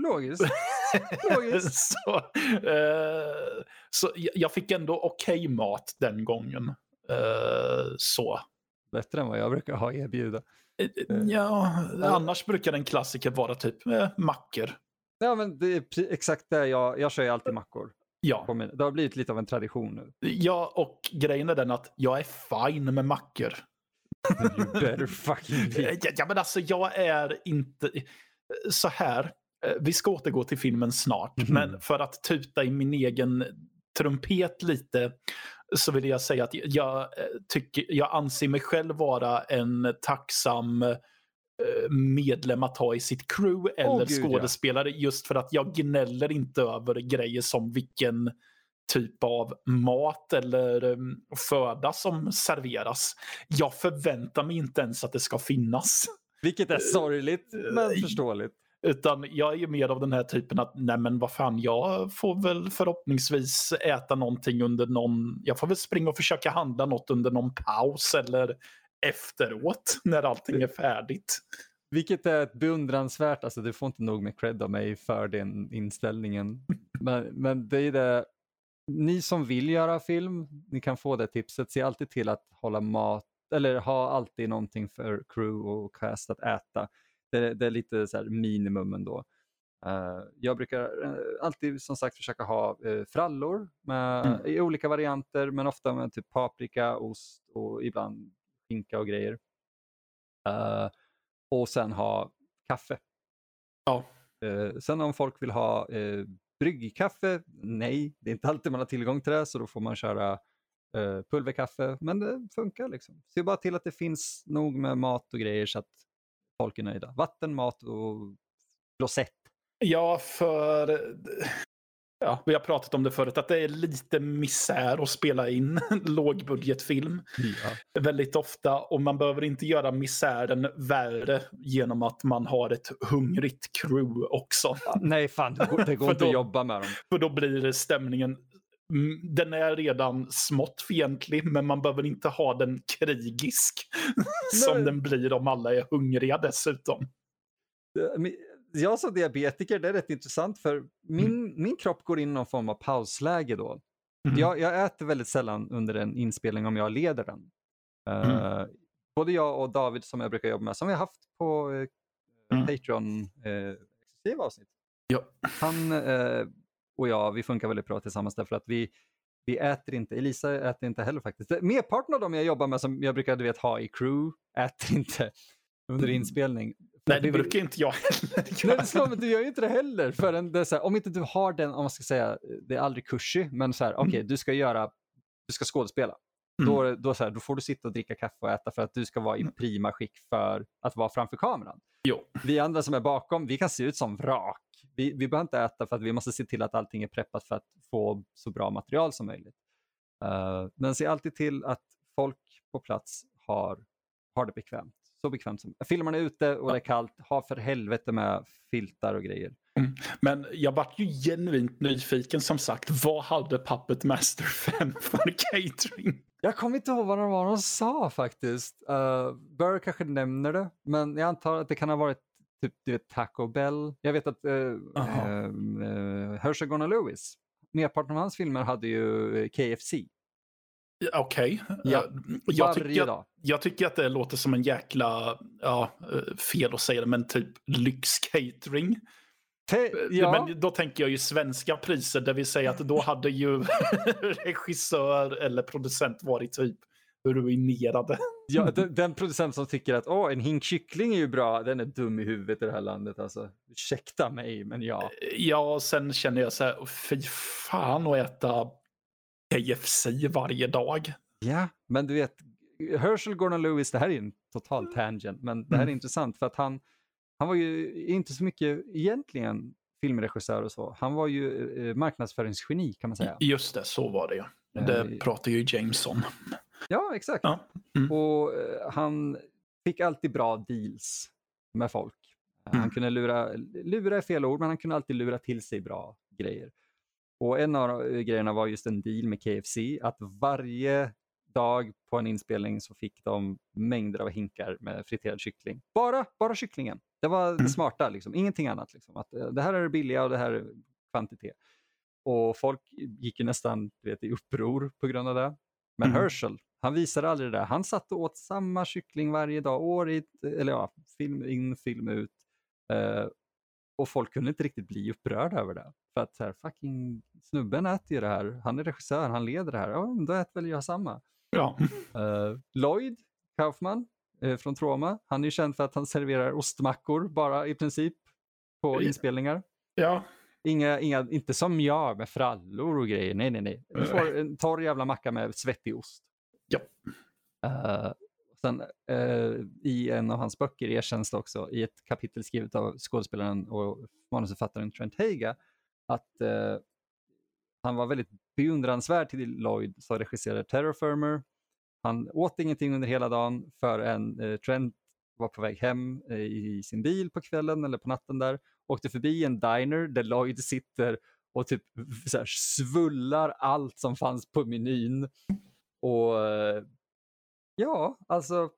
Logiskt. *laughs* Logiskt. så, uh, så jag fick ändå okej okay mat den gången. Uh, så. Bättre än vad jag brukar ha erbjuda. Eh, ja, annars brukar en klassiker vara typ eh, mackor. Ja, men det är exakt det jag, jag kör ju alltid mackor. Ja. Det har blivit lite av en tradition nu. Ja, och grejen är den att jag är fine med mackor. You better fucking *laughs* be. Ja, men alltså jag är inte... Så här. Eh, vi ska återgå till filmen snart, Mhm. men för att tuta i min egen trumpet lite så vill jag säga att jag, eh, tycker, jag anser mig själv vara en tacksam eh, medlem att ha i sitt crew eller gud, ja. skådespelare just för att jag gnäller inte över grejer som vilken typ av mat eller um, föda som serveras. Jag förväntar mig inte ens att det ska finnas. Vilket är sorgligt, men eh, förståeligt. Utan jag är ju mer av den här typen att nej men vad fan jag får väl förhoppningsvis äta någonting under någon, jag får väl springa och försöka handla något under någon paus eller efteråt *laughs* när allting är färdigt. Vilket är ett beundransvärt, alltså du får inte nog med cred av mig för den inställningen. *laughs* Men, men det är det, ni som vill göra film, ni kan få det tipset. Se alltid till att hålla mat, eller ha alltid någonting för crew och cast att äta. Det, det är lite så här minimum ändå. Uh, jag brukar uh, alltid som sagt försöka ha uh, frallor med, Mm. i olika varianter, men ofta med typ paprika, ost och ibland skinka och grejer. Och sen ha kaffe. Ja. Sen om folk vill ha uh, bryggkaffe, nej, det är inte alltid man har tillgång till det, så då får man köra pulverkaffe, men det funkar liksom. Se bara till att det finns nog med mat och grejer så att folk är nöjda. Vatten, mat och rosett. Ja, för ja, vi har pratat om det förut, att det är lite misär att spela in *laughs* lågbudgetfilm Ja. väldigt ofta. Och man behöver inte göra misären värre genom att man har ett hungrigt crew också. Nej, fan, det går, det går *laughs* inte att jobba med dem. För då blir stämningen, den är redan smått fientlig, men man behöver inte ha den krigisk *laughs* som den blir om alla är hungriga dessutom. Jag som diabetiker, det är rätt intressant för min, min kropp går in i någon form av pausläge då. Mm. Jag, jag äter väldigt sällan under en inspelning om jag leder den. Eh, Både jag och David som jag brukar jobba med, som vi har haft på uh, Mm. Patreon uh, exklusiva avsnitt. Ja. Han eh, och jag, vi funkar väldigt bra tillsammans därför att vi, vi äter inte, Elisa äter inte heller faktiskt. Merparten av dem jag jobbar med som jag brukar du vet, ha i crew äter inte under inspelning. För Nej, det brukar inte jag heller Nej, göra. det slår mig, du gör ju inte det heller. Förrän det så här, om inte du har den, om man ska säga, det är aldrig kursi, men så här, okej, du ska göra, du ska skådespela. Mm. Då, då, så här, då får du sitta och dricka kaffe och äta för att du ska vara i prima skick för att vara framför kameran. Jo. Vi andra som är bakom, vi kan se ut som vrak. Vi, vi behöver inte äta för att vi måste se till att allting är preppat för att få så bra material som möjligt. Eh, men se alltid till att folk på plats har, har det bekvämt. Så bekvämt som Filmar ni ute och det är kallt, ha för helvete med filtar och grejer. Men jag vart ju genuint nyfiken som sagt. Vad hade Puppet Master *laughs* 5 för catering? Jag kommer inte ihåg vad var de sa faktiskt. Uh, Burr kanske nämner det, men jag antar att det kan ha varit typ du vet, Taco Bell. Jag vet att uh, Aha. uh, Herschel Gordon Lewis, merparten av hans filmer hade ju eh, KFC Okej. Ja, Eh, jag, varje tycker, dag. jag tycker att det låter som en jäkla, ja, eh, fel att säga det, men typ lyxcatering. Te- ja, Eh, Men då tänker jag ju svenska priser, det vill säga att då hade ju *laughs* regissör eller producent varit typ ruinerade. ja, *laughs* den, den producent som tycker att Åh, en hink kyckling är ju bra, den är dum i huvudet i det här landet. Alltså. Ursäkta mig, men ja. Ja, och sen känner jag så här, fy fan att äta KFC varje dag. Ja, men du vet, Herschel Gordon Lewis, det här är en total tangent, men det här är Mm. intressant för att han, han var ju inte så mycket egentligen filmregissör och så. Han var ju eh, marknadsföringsgeni kan man säga. Just det, så var det ju. Det Eh, pratar ju James om. Ja, exakt. Ja. Mm. Och eh, han fick alltid bra deals med folk. Han Mm. kunde lura, lura är fel ord, men han kunde alltid lura till sig bra grejer. Och en av eh, grejerna var just en deal med KFC, att varje dag på en inspelning så fick de mängder av hinkar med friterad kyckling. Bara, bara kycklingen. Det var det Mm. smarta, liksom. ingenting annat. Liksom. Att, eh, det här är det billiga och det här är kvantitet. Och folk gick ju nästan vet, i uppror på grund av det. Men Mm. Herschel, han visade aldrig det där. Han satt och åt samma kyckling varje dag, år i, eller ja, film in, film ut. Eh, och folk kunde inte riktigt bli upprörda över det. För att här, fucking snubben äter ju det här. Han är regissör, han leder det här. Ja, då äter väl jag samma. Ja. Eh, Lloyd Kaufman eh, från Troma, han är ju känd för att han serverar ostmackor bara i princip. på inspelningar. Ja. Inga, inga, inte som jag med frallor och grejer. Nej, nej, nej. Du får en torr jävla macka med svettig ost. Ja. Uh, sen, uh, I en av hans böcker erkänns det också i ett kapitel skrivet av skådespelaren och manusförfattaren Trent Haga att uh, han var väldigt beundransvärd till Lloyd som regisserade Terrorfirmer. Han åt ingenting under hela dagen förrän uh, Trent var på väg hem i sin bil på kvällen eller på natten där åkte förbi en diner där Lloyd sitter och typ så här, svullar allt som fanns på menyn. Och ja, alltså.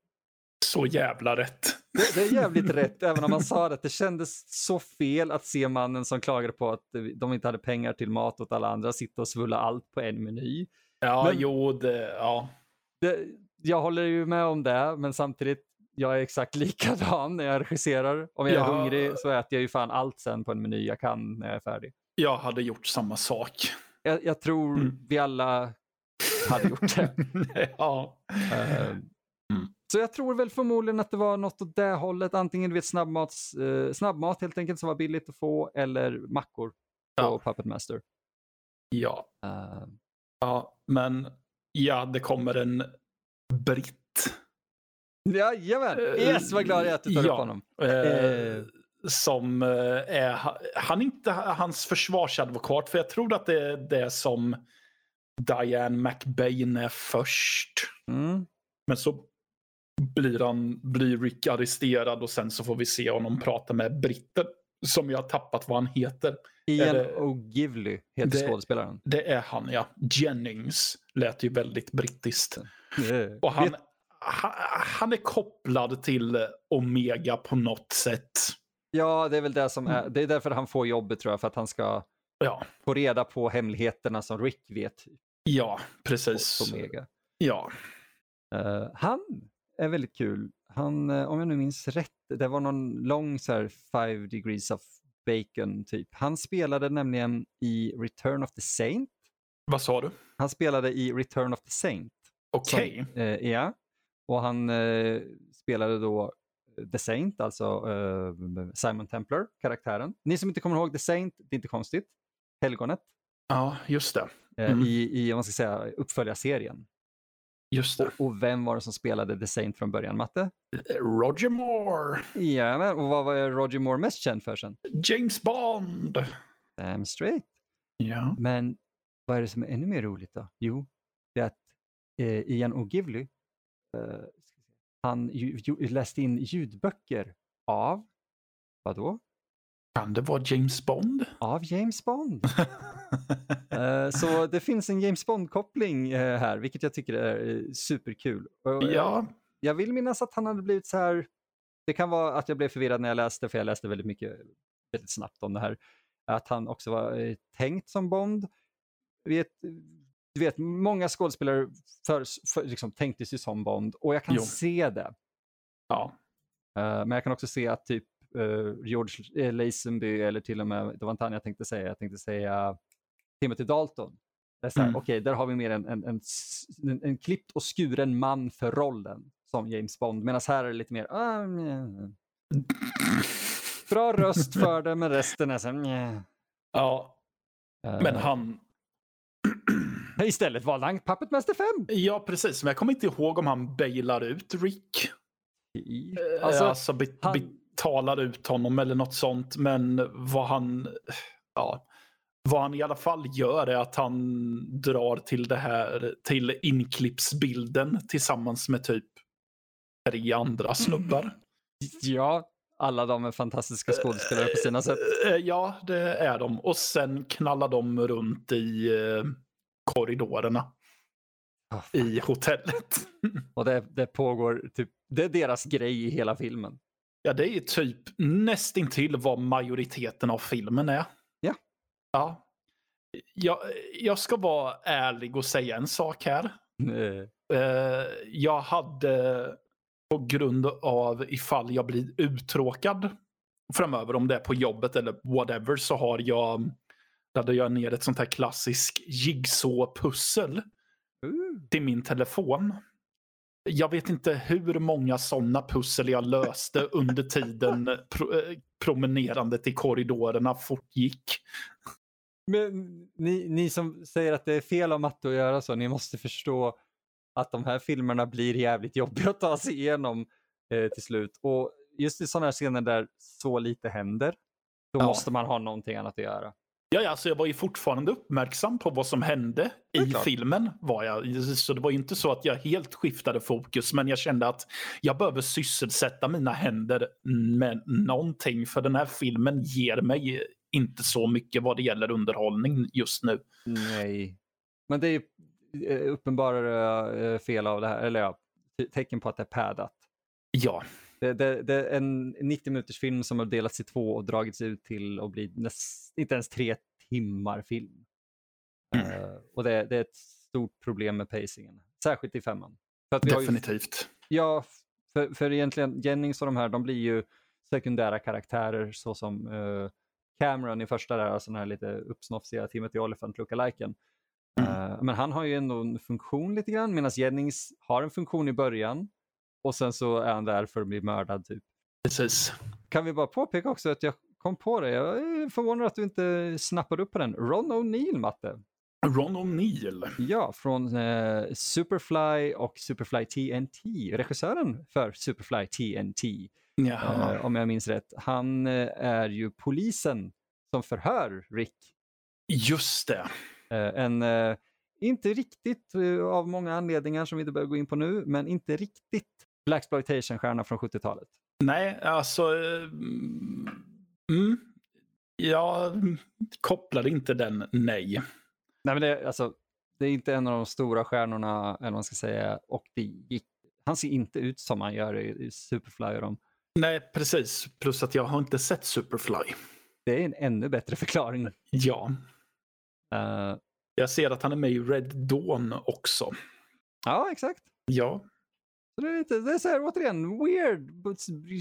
Så jävla rätt. Det, det är jävligt *laughs* rätt, även om man sa det. Det kändes så fel att se mannen som klagade på att de inte hade pengar till mat åt alla andra sitta och svulla allt på en meny. Ja, men, jo, det, ja. Det, jag håller ju med om det, men samtidigt jag är exakt *laughs* likadan när jag regisserar. Om jag är ja. hungrig så äter jag ju fan allt sen på en meny jag kan när jag är färdig. Jag hade gjort samma sak. Jag, jag tror mm. vi alla hade gjort det. *laughs* ja. Uh, mm. Så jag tror väl förmodligen att det var något åt det hållet. Antingen du vet, snabbmats, uh, snabbmat helt enkelt som var billigt att få eller mackor på ja. Puppet Master. Ja. Uh. Ja, men ja, det kommer en britt Jajamän! Eh, yes, vad glad jag är att du tar ja, upp honom. Eh, eh, som är, han är inte hans försvarsadvokat, för jag tror att det är det som Diane McBain är först. Mm. Men så blir, han, blir Rick arresterad och sen så får vi se honom prata med britten som jag har tappat vad han heter. Ian O'Givly heter det, skådespelaren. Det är han, ja. Jennings lät ju väldigt brittiskt. Och han, han är kopplad till Omega på något sätt. Ja, det är väl det som är, mm. det är därför han får jobbet tror jag, för att han ska ja. få reda på hemligheterna som Rick vet. Ja, precis. Ja. Uh, han är väldigt kul. Han, uh, om jag nu minns rätt, det var någon lång så här, five degrees of bacon typ. Han spelade nämligen i Return of the Saint. Vad sa du? Han spelade i Return of the Saint. Okej. Okay. Eh, ja. Och han eh, spelade då The Saint, alltså eh, Simon Templar, karaktären. Ni som inte kommer ihåg The Saint, det är inte konstigt. Helgonet. Ja, just det. Eh, mm. I, i man ska säga, uppföljarserien. Just det. Och, och, vem var det som spelade The Saint från början, Matte? Roger Moore. Ja, men, och vad var Roger Moore mest känd för sen? James Bond. Damn straight. Ja. Men vad är det som är ännu mer roligt då? Jo, det är att eh, Ian O'Givly eh, han ju, ju, läste in ljudböcker av, vadå? Kan det vara James Bond? Av James Bond. uh, *laughs* så det finns en James Bond-koppling uh, här, vilket jag tycker är uh, superkul. ja. Jag vill minnas att han hade blivit så här, det kan vara att jag blev förvirrad när jag läste, för jag läste väldigt mycket, väldigt snabbt om det här, att han också var tänkt som Bond. Vet, du vet, många skådespelare för, för, liksom, tänkte sig som Bond och jag kan jo. se det. Ja. Men jag kan också se att typ uh, George uh, Lazenby eller till och med, det var inte han jag tänkte säga, jag tänkte säga Timothy Dalton. Mm. Okej, okay, där har vi mer en, en, en, en, en klippt och skuren man för rollen som James Bond. Medan här är det lite mer... Uh, Bra röst för det, men resten är så här... Ja. Men han, Istället valde han Puppet Master 5. Ja, precis. Men jag kommer inte ihåg om han bailar ut Rick. Eh, alltså, alltså be, han... betalar ut honom eller något sånt. Men vad han... Ja, vad han i alla fall gör är att han drar till det här till inklippsbilden tillsammans med typ tre andra snubbar. *laughs* Ja, alla de är fantastiska skådespelare på sina sätt. Eh, ja, det är de. Och sen knallar de runt i eh, korridorerna oh, i hotellet. *laughs* Och det, det pågår, typ, det är deras grej i hela filmen. Ja, det är typ nästintill vad majoriteten av filmen är. Ja. Ja. Jag, jag ska vara ärlig och säga en sak här. Nej. Uh, jag hade på grund av ifall jag blir uttråkad framöver, om det är på jobbet eller whatever, så har jag laddade jag ner ett sånt här klassiskt jigsaw-pussel uh. till min telefon. Jag vet inte hur många sådana pussel jag löste under tiden pro, eh, promenerandet i korridorerna fortgick. Men ni, ni som säger att det är fel av matte att göra så, ni måste förstå att de här filmerna blir jävligt jobbiga att ta sig igenom eh, till slut. Och just i sådana här scener där så lite händer, då Ja. måste man ha någonting annat att göra. Ja, ja, alltså jag var ju fortfarande uppmärksam på vad som hände i klart. filmen. Var jag. Så det var inte så att jag helt skiftade fokus, men jag kände att jag behöver sysselsätta mina händer med någonting, för den här filmen ger mig inte så mycket vad det gäller underhållning just nu. Nej. Men det är eh, uppenbara eh, fel av det här, eller ja, te- tecken på att det är paddat. Ja, Det, det, det är en 90 minuters film som har delats i två och dragits ut till att bli näst, inte ens tre timmar film. Mm. Eh, och det, det är ett stort problem med pacingen, särskilt i femman. För att vi har ju, definitivt. ja, för, för egentligen Jennings och de här, de blir ju sekundära karaktärer såsom uh, Cameron i första där, alltså den här lite uppsnofsiga Timothy Olyphant lookaliken. Mm. Eh, men han har ju ändå en funktion lite grann, medan Jennings har en funktion i början och sen så är han där för att bli mördad typ. Precis. Kan vi bara påpeka också att jag kom på det, jag är förvånad att du inte snappade upp på den. Ron O'Neill, Matte. Ron O'Neill. Ja, från eh, Superfly och Superfly TNT. Regissören för Superfly TNT, eh, om jag minns rätt. Han eh, är ju polisen som förhör Rick. Just det. Eh, en, eh, inte riktigt eh, av många anledningar som vi inte behöver gå in på nu, men inte riktigt Blaxploitation-stjärna från 70-talet. Nej, alltså... eh, Mm, jag kopplar inte den, nej. Nej, men det, alltså, det är inte en av de stora stjärnorna, eller vad man ska säga, och det gick, han ser inte ut som han gör i, i Superfly och dem. Nej, precis. Plus att jag har inte sett Superfly. Det är en ännu bättre förklaring. Ja. Eh, Jag ser att han är med i Red Dawn också. ja, exakt. Ja. Så det är, lite, det är så här, återigen, weird.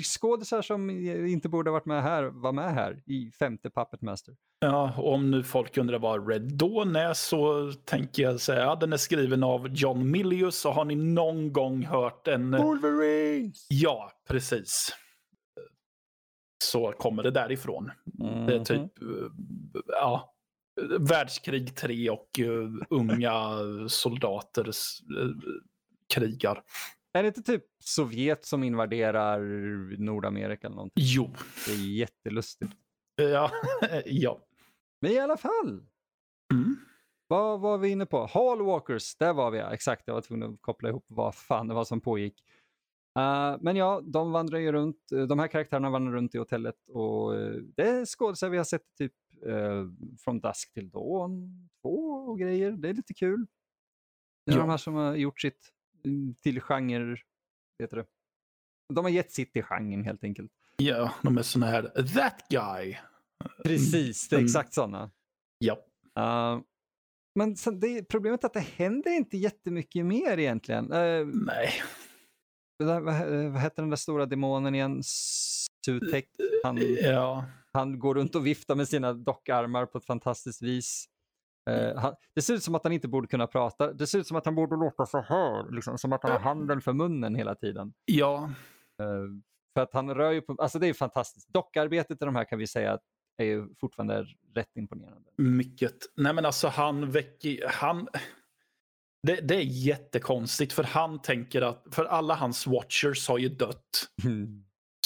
Skådisar som inte borde ha varit med här, var med här i femte Puppet Master. Ja, om nu folk undrar vad Red Dawn är så tänker jag säga ja, den är skriven av John Milius. Och har ni någon gång hört en... Wolverines! Ja, precis. Så kommer det därifrån. Det är typ eh, ja, världskrig 3 och eh, unga *laughs* soldater eh, krigar. Är det inte typ Sovjet som invaderar Nordamerika eller någonting? Jo, Det är jättelustigt. ja. *laughs* ja. Men i alla fall, Mm. vad var vi inne på? Hallwalkers, där var vi ja. Exakt, jag var tvungen att koppla ihop vad fan det var som pågick. Eh, men ja, de vandrar ju runt, eh, de här karaktärerna vandrar runt i hotellet och eh, det är skådisar vi har sett typ uh, från Dusk till Dawn 2 och grejer. Det är lite kul. Det är Ja. de här som har gjort sitt till genre, vet du det? De har gett sitt i genren helt enkelt. ja, de är såna här that guy. Precis, det är Mm. exakt sådana. Ja. Uh, men det, problemet är att det händer inte jättemycket mer egentligen. Uh, Nej. där, vad, eh, vad heter den där stora demonen igen? Sutek. Han, Ja. han går runt och viftar med sina dockarmar på ett fantastiskt vis. Eh, han, det ser ut som att han inte borde kunna prata. Det ser ut som att han borde låta så här, liksom, som att han har handen för munnen hela tiden. Ja. Eh, för att han rör ju på, alltså det är fantastiskt. Dockarbetet i de här kan vi säga är ju fortfarande rätt imponerande. Mycket. Nej men alltså han väcker... Han... Det, det är jättekonstigt för han tänker att... För alla hans watchers har ju dött.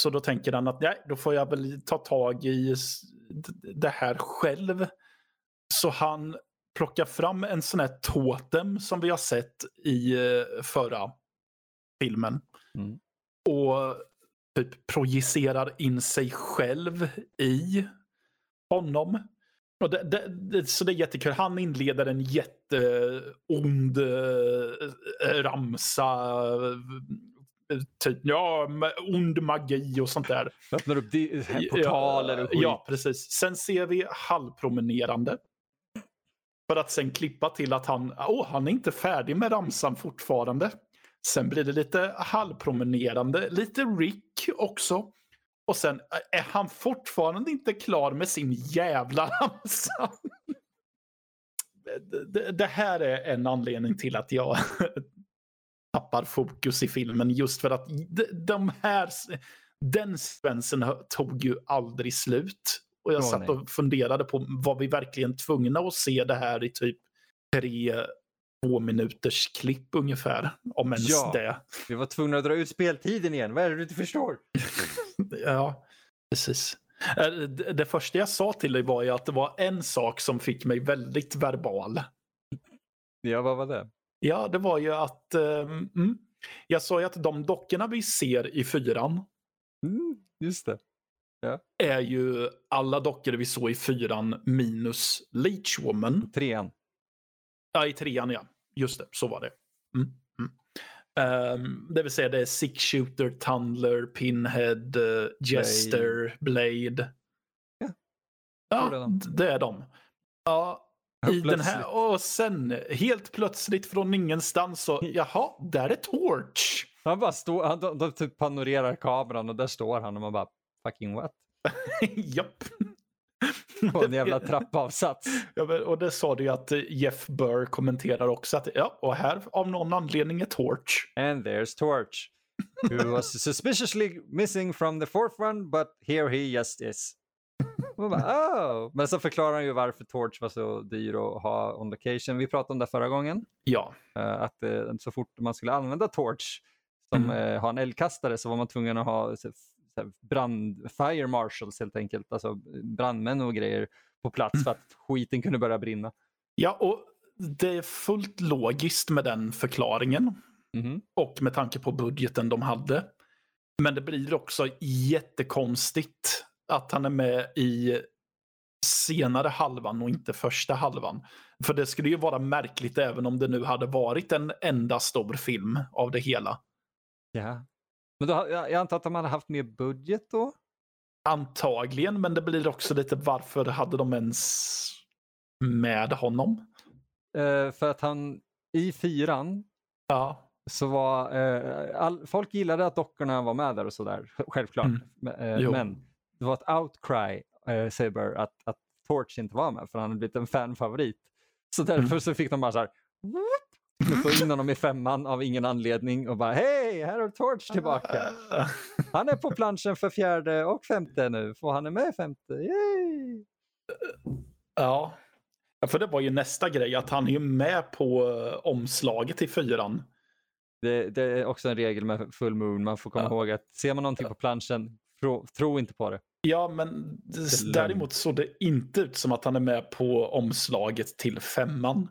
Så då tänker han att nej, då får jag väl ta tag i det här själv. Så han plockar fram en sån här totem som vi har sett i eh, förra filmen. Mm. Och typ projicerar in sig själv i honom. Och det, det, det, så det är jättekul. Han inleder en jätteond eh, ramsa. eh, Typ, ja, ond magi och sånt där. Öppnar upp portaler och skit. Ja, precis. Sen ser vi halvpromenerande. För att sen klippa till att han, åh, han är inte färdig med ramsan fortfarande. Sen blir det lite halvpromenerande, lite Rick också. Och sen eh, är han fortfarande inte klar med sin jävla *laughs* ramsa. Det, det, här är en anledning till att jag *laughs* tappar fokus i filmen just för att de här, den svensen tog ju aldrig slut. Och jag Åh, satt och funderade på, var vi verkligen tvungna att se det här i typ tre, två minuters klipp ungefär? Om ens Ja. det. Vi var tvungna att dra ut speltiden igen. Vad är det du inte förstår? *laughs* Ja, precis. Eh, Det, första jag sa till dig var ju att det var en sak som fick mig väldigt verbal. Ja, vad var det? Ja, det var ju att mm, jag sa ju att de dockorna vi ser i fyran Mm, just det. Är ju alla dockor vi såg i fyran minus Leech Woman. Trean. Ja, i trean ja. Just det, så var det. Mm. Ehm, det vill säga det är Six Shooter, Tundler, Pinhead, eh, Jester, Blade. Ja, Ja, det är de. Ja, i den här, och sen helt plötsligt från ingenstans så, jaha, där är Torch. Han bara står, han, de, de typ panorerar kameran och där står han och man bara fucking what? *laughs* Japp. *laughs* På en jävla trappavsats. *laughs* Ja, men- och det sa du ju att eh, Jeff Burr kommenterar också att ja, och här av någon anledning är Torch. And there's Torch. Who was suspiciously missing from the one but here he just is. Man bara, oh. Men så förklarar han ju varför Torch var så dyr att ha on location. Vi pratade om det förra gången. Ja, eh, Att eh, så fort man skulle använda Torch som Mm. har en eldkastare så var man tvungen att ha brand, fire marshals helt enkelt. Alltså brandmän och grejer på plats för att skiten kunde börja brinna. ja, och det är fullt logiskt med den förklaringen. Mhm. Och med tanke på budgeten de hade. Men det blir också jättekonstigt att han är med i senare halvan och inte första halvan. För det skulle ju vara märkligt även om det nu hade varit en enda stor film av det hela. Ja. Men då, jag, jag antar att de hade haft mer budget då? Antagligen, men det blir också lite varför hade de ens med honom? Eh, för att han i fyran Ja, så var eh, all, folk gillade att dockorna var med där och sådär, självklart. Mm. Men, eh, men det var ett outcry, eh, säger Burr, att, att Torch inte var med för han hade blivit en fanfavorit. Så därför Mm. så fick de bara så här, "Whoop!" få in honom i femman av ingen anledning och bara hej, här är Torch tillbaka. Eh, Han är på planschen för fjärde och femte nu, för han är med i femte. Yay! Ja. För det var ju nästa grej, att han är ju med på eh, omslaget i fyran. Det, det är också en regel med full moon. Man får komma Ja. ihåg att ser man någonting på planschen, tro, tro inte på det. Ja, men däremot såg det inte ut som att han är med på omslaget till femman.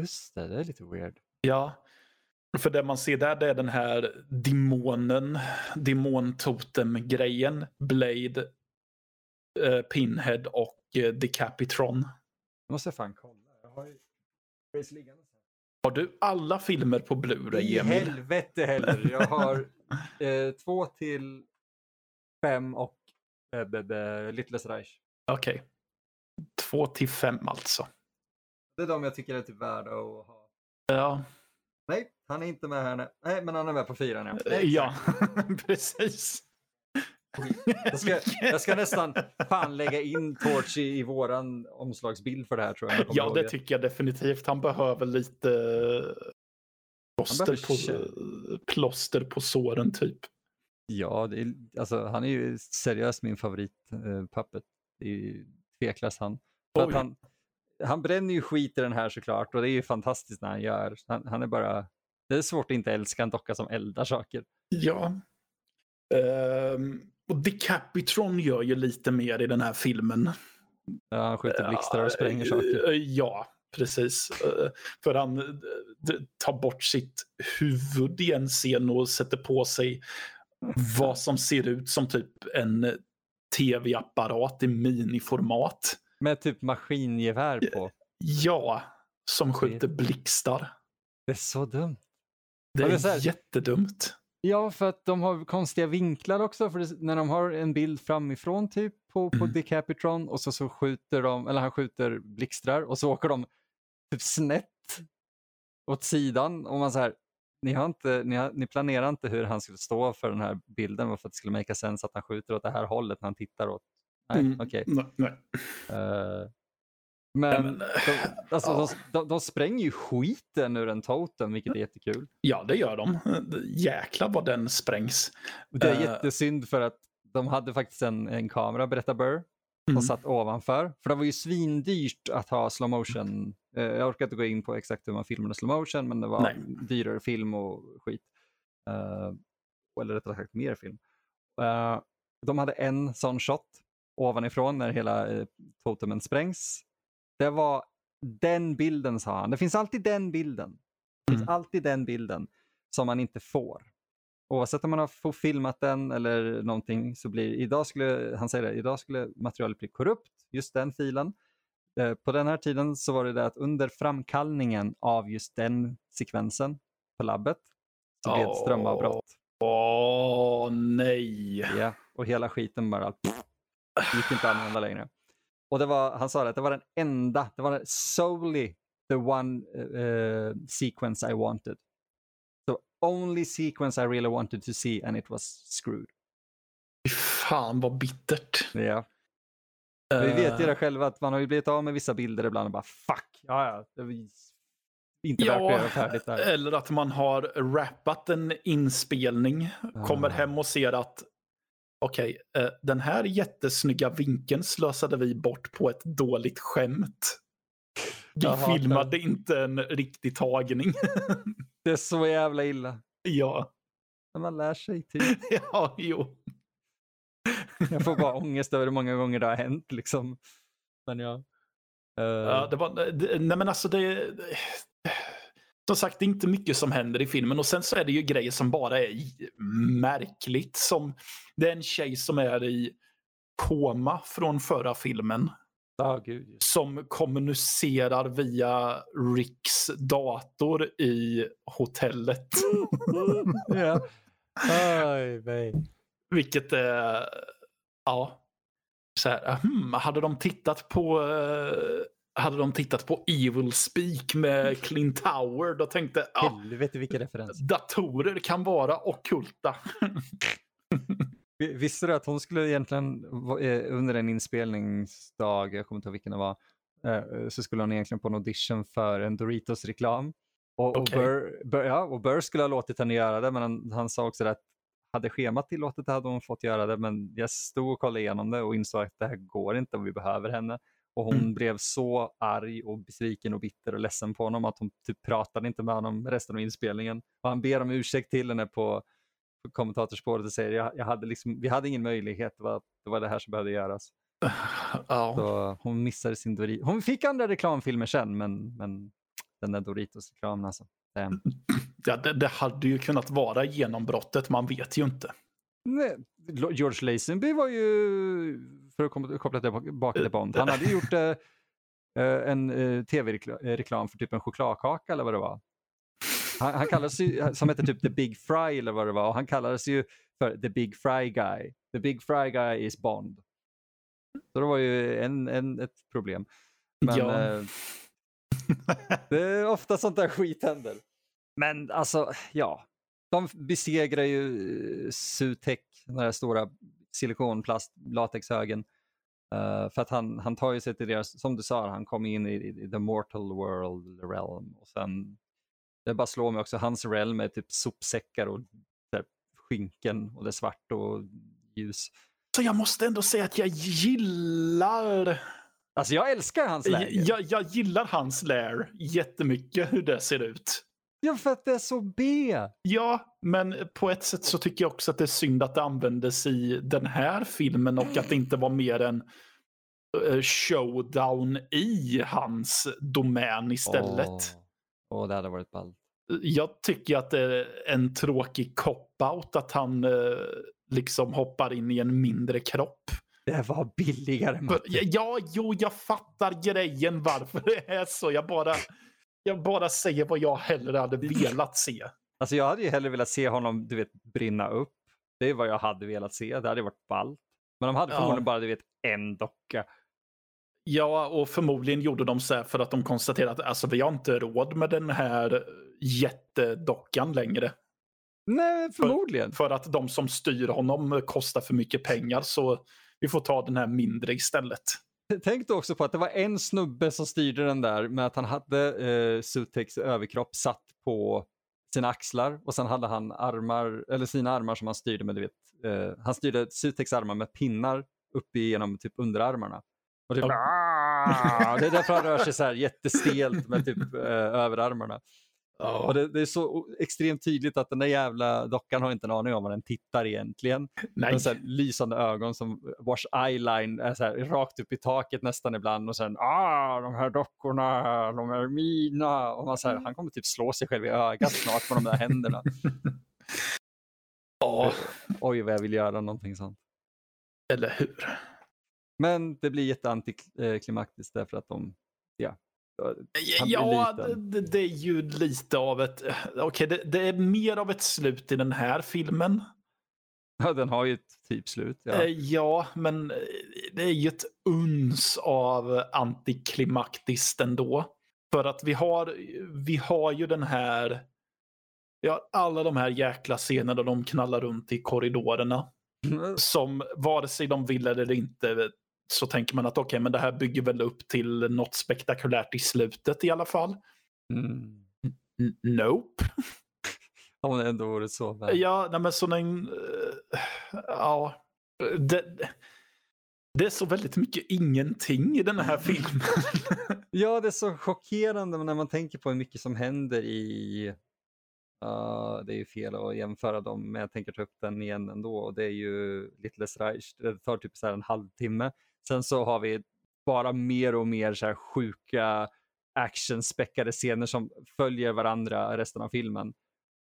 Just det, det är lite weird. Ja, för det man ser där det är den här demonen, demontotem-grejen, Blade, eh, Pinhead och eh, Decapitron. Jag måste fan kolla. Jag har ju. Har du alla filmer på Blu-ray, I Emil? helvete heller. Jag har *laughs* eh, två till fem och eh, the, the Littles Reich. Okej. Två till fem alltså. Det är de jag tycker är typ värda att ha. Ja, Nej, han är inte med här. nu. Nej, men han är med på fyran. Ja, Eh, ja. *laughs* precis. Jag ska, *laughs* jag ska nästan fan lägga in Torch i, i våran omslagsbild för det här tror jag. Ja, det tycker jag definitivt. Han behöver lite plåster, behöver på, kä- plåster på såren typ. Ja, det är, alltså, han är ju seriöst min favoritpuppet. det är ju tveklöst han. För att han. Han bränner ju skit i den här såklart och det är ju fantastiskt när han gör. Han, han är bara, det är svårt att inte älska en docka som eldar saker. Ja. Ehm, och Decapitron gör ju lite mer i den här filmen. Ja, han skjuter blixtar och spränger saker. Eh, Ja, precis. Eh, För han eh, tar bort sitt huvud i en scen och sätter på sig vad som ser ut som typ en tv-apparat i miniformat. Med typ maskingevär på. Ja, som skjuter blixtar. Det är så dumt. Det Ja, det är är här- jättedumt. Ja, för att de har konstiga vinklar också. För det, när de har en bild framifrån typ på, på Mm. Decapitron och så, så skjuter de, eller han skjuter blixtrar och så åker de typ snett åt sidan och man så här, ni, har inte, ni, har, ni planerar inte hur han skulle stå för den här bilden för att det skulle make sense att han skjuter åt det här hållet när han tittar åt. Nej, Mm, okej. Nej, nej. Eh, Men, men, de, *laughs* alltså, ja. de, de, spränger ju skiten ur en totem, vilket är jättekul. Ja, det gör de. Jäklar vad den sprängs. Det är Eh. jättesynd för att de hade faktiskt en, en kamera, berättar Burr, Mm. och satt ovanför. För det var ju svindyrt att ha slow motion. Eh, jag orkar inte gå in på exakt hur man filmade slow motion, men det var Nej. dyrare film och skit. Eh, eller rättare sagt mer film. Eh, de hade en sån shot ovanifrån när hela uh, totemen sprängs. Det var den bilden sa han. Det finns alltid den bilden. Det finns Mm. alltid den bilden som man inte får. Oavsett om man har fått filmat den eller någonting så blir idag skulle, han säger det, idag skulle materialet bli korrupt, just den filen. Eh, På den här tiden så var det det att under framkallningen av just den sekvensen på labbet så blev det ett strömavbrott. Åh, nej. Ja, och hela skiten bara pff, gick inte att använda längre. Och det var, han sa det, att det var den enda, det var solely the one uh, sequence I wanted. So only sequence I really wanted to see and it was screwed. Fy Fan vad bittert. Ja. Vi vet ju Eh, det själva att man har ju blivit av med vissa bilder ibland och bara fuck, ja ja, inte värt att Ja, göra färdigt där. eller att man har rappat en inspelning, kommer Ah. hem och ser att okej, eh, den här jättesnygga vinkeln slösade vi bort på ett dåligt skämt. Vi Jag hatar- filmade inte en riktig tagning. *laughs* Det är så jävla illa. ja, När man lär sig typ. *laughs* ja, jo. Jag får bara *laughs* ångest över hur många gånger det har hänt liksom. Men ja. Eh, Ja, det var, det, nej men alltså det. Som sagt, det är inte mycket som händer i filmen och sen så är det ju grejer som bara är märkligt. Som det är en tjej som är i koma från förra filmen gud. som kommunicerar via Ricks dator i hotellet. *laughs* ja. Oj. Vilket är, ja, så här, hmm, hade de tittat på eh, hade de tittat på Evil Speak med Clint Tower, då tänkte ja, Helvete vilken referens. datorer kan vara ockulta. *laughs* Vi- Visste du att hon skulle egentligen eh, under en inspelningsdag, jag kommer inte ihåg vilken det var, eh, så skulle hon egentligen på en audition för en Doritos-reklam. Och, och, Okej. Burr, Burr, ja, och Burr skulle ha låtit henne göra det, men han, han sa också att hade schemat tillåtit det hade hon fått göra det, men jag stod och kollade igenom det och insåg att det här går inte och vi behöver henne. Och hon Mm. blev så arg och besviken och bitter och ledsen på honom att hon typ pratade inte med honom resten av inspelningen. Och han ber om ursäkt till henne på kommentatorspåret och säger jag, jag hade liksom, vi hade ingen möjlighet, det var, det var det här som behövde göras. *laughs* ja. Så hon missade sin Doritos. Hon fick andra reklamfilmer sen, men, men den där Doritos-reklamen alltså. damn. *clears throat* Ja, det, det hade ju kunnat vara genombrottet, man vet ju inte. Nej, George Lazenby var ju, för att koppla tillbaka till Bond, han hade gjort eh, eh, en eh, tv-reklam för typ en chokladkaka eller vad det var. Han, han kallades ju, som hette typ The Big Fry eller vad det var, och han kallades ju för The Big Fry Guy. The Big Fry Guy is Bond. Så det var ju en, en, ett problem. Men Ja. eh, det är ofta sånt där skit händer. Men alltså, ja. De besegrar ju eh, Sutek, den där stora silikonplast latexhögen. Eh, för att han, han tar ju sig till deras, som du sa, han kommer in i, i, the mortal world, realm. Och sen, det bara slår mig också, hans realm är typ sopsäckar och där, skynken och det är svart och ljus. Så jag måste ändå säga att jag gillar Alltså jag älskar hans läge. jag, jag gillar hans lair jättemycket, hur det ser ut. Ja, för att det är så B. Ja, men på ett sätt så tycker jag också att det är synd att det användes i den här filmen och att det inte var mer en eh, showdown i hans domän istället. Åh, Åh, det hade varit ballt. Jag tycker att det är en tråkig cop-out att han eh, liksom hoppar in i en mindre kropp. Det var billigare. Matte. Ja, ja, jo, jag fattar grejen varför det är så. Jag bara, jag bara säger vad jag hellre hade velat se. Alltså jag hade ju hellre velat se honom, du vet, brinna upp. Det är vad jag hade velat se. Det hade varit ballt. Men de hade Ja. förmodligen bara, du vet, en docka. Ja, och förmodligen gjorde de så här för att de konstaterade att alltså, vi har inte råd med den här jättedockan längre. Nej, förmodligen. För att de som styr honom kostar för mycket pengar så vi får ta den här mindre istället. Tänk då också på att det var en snubbe som styrde den där med att han hade eh, Sutex överkropp satt på sina axlar och sen hade han armar, eller sina armar som han styrde med, du vet, eh, han styrde Sutex armar med pinnar upp igenom typ underarmarna. Och typ, Ja. det är därför han rör sig så här jättestelt med typ eh, överarmarna. Och det, det är så extremt tydligt att den där jävla dockan har inte en aning om vad den tittar egentligen. Nej. Med så lysande ögon som vars eyeline är så här rakt upp i taket nästan ibland och sen ah, de här dockorna, de är mina. Och man så här, han kommer typ slå sig själv i ögat snart med de där händerna. *laughs* Ja, Oj vad jag vill göra någonting sånt. eller hur? Men det blir jätteantiklimaktiskt därför att de, ja. Ja, det, det är ju lite av ett... Okej, det, det är mer av ett slut i den här filmen. ja den har ju ett typ slut. Ja, Ja. ja men eh, det är ju ett uns av antiklimaktiskt ändå. För att vi har, vi har ju den här... Ja, alla de här jäkla scenerna där de knallar runt i korridorerna. Som vare sig de vill eller inte så tänker man att okej, men det här bygger väl upp till något spektakulärt i slutet i alla fall. Mm. Nope. *laughs* Om det ändå vore så. väl. Ja, nej, men sån en... eh, ja. Det, det är så väldigt mycket ingenting i den här *laughs* filmen. *laughs* Ja, det är så chockerande när man tänker på hur mycket som händer i... Ja, det är ju fel att jämföra dem, men jag tänker ta upp den igen ändå. Och det är ju Littlest Reich. Det tar typ så en halvtimme. Sen så har vi bara mer och mer så här sjuka actionspäckade scener som följer varandra resten av filmen.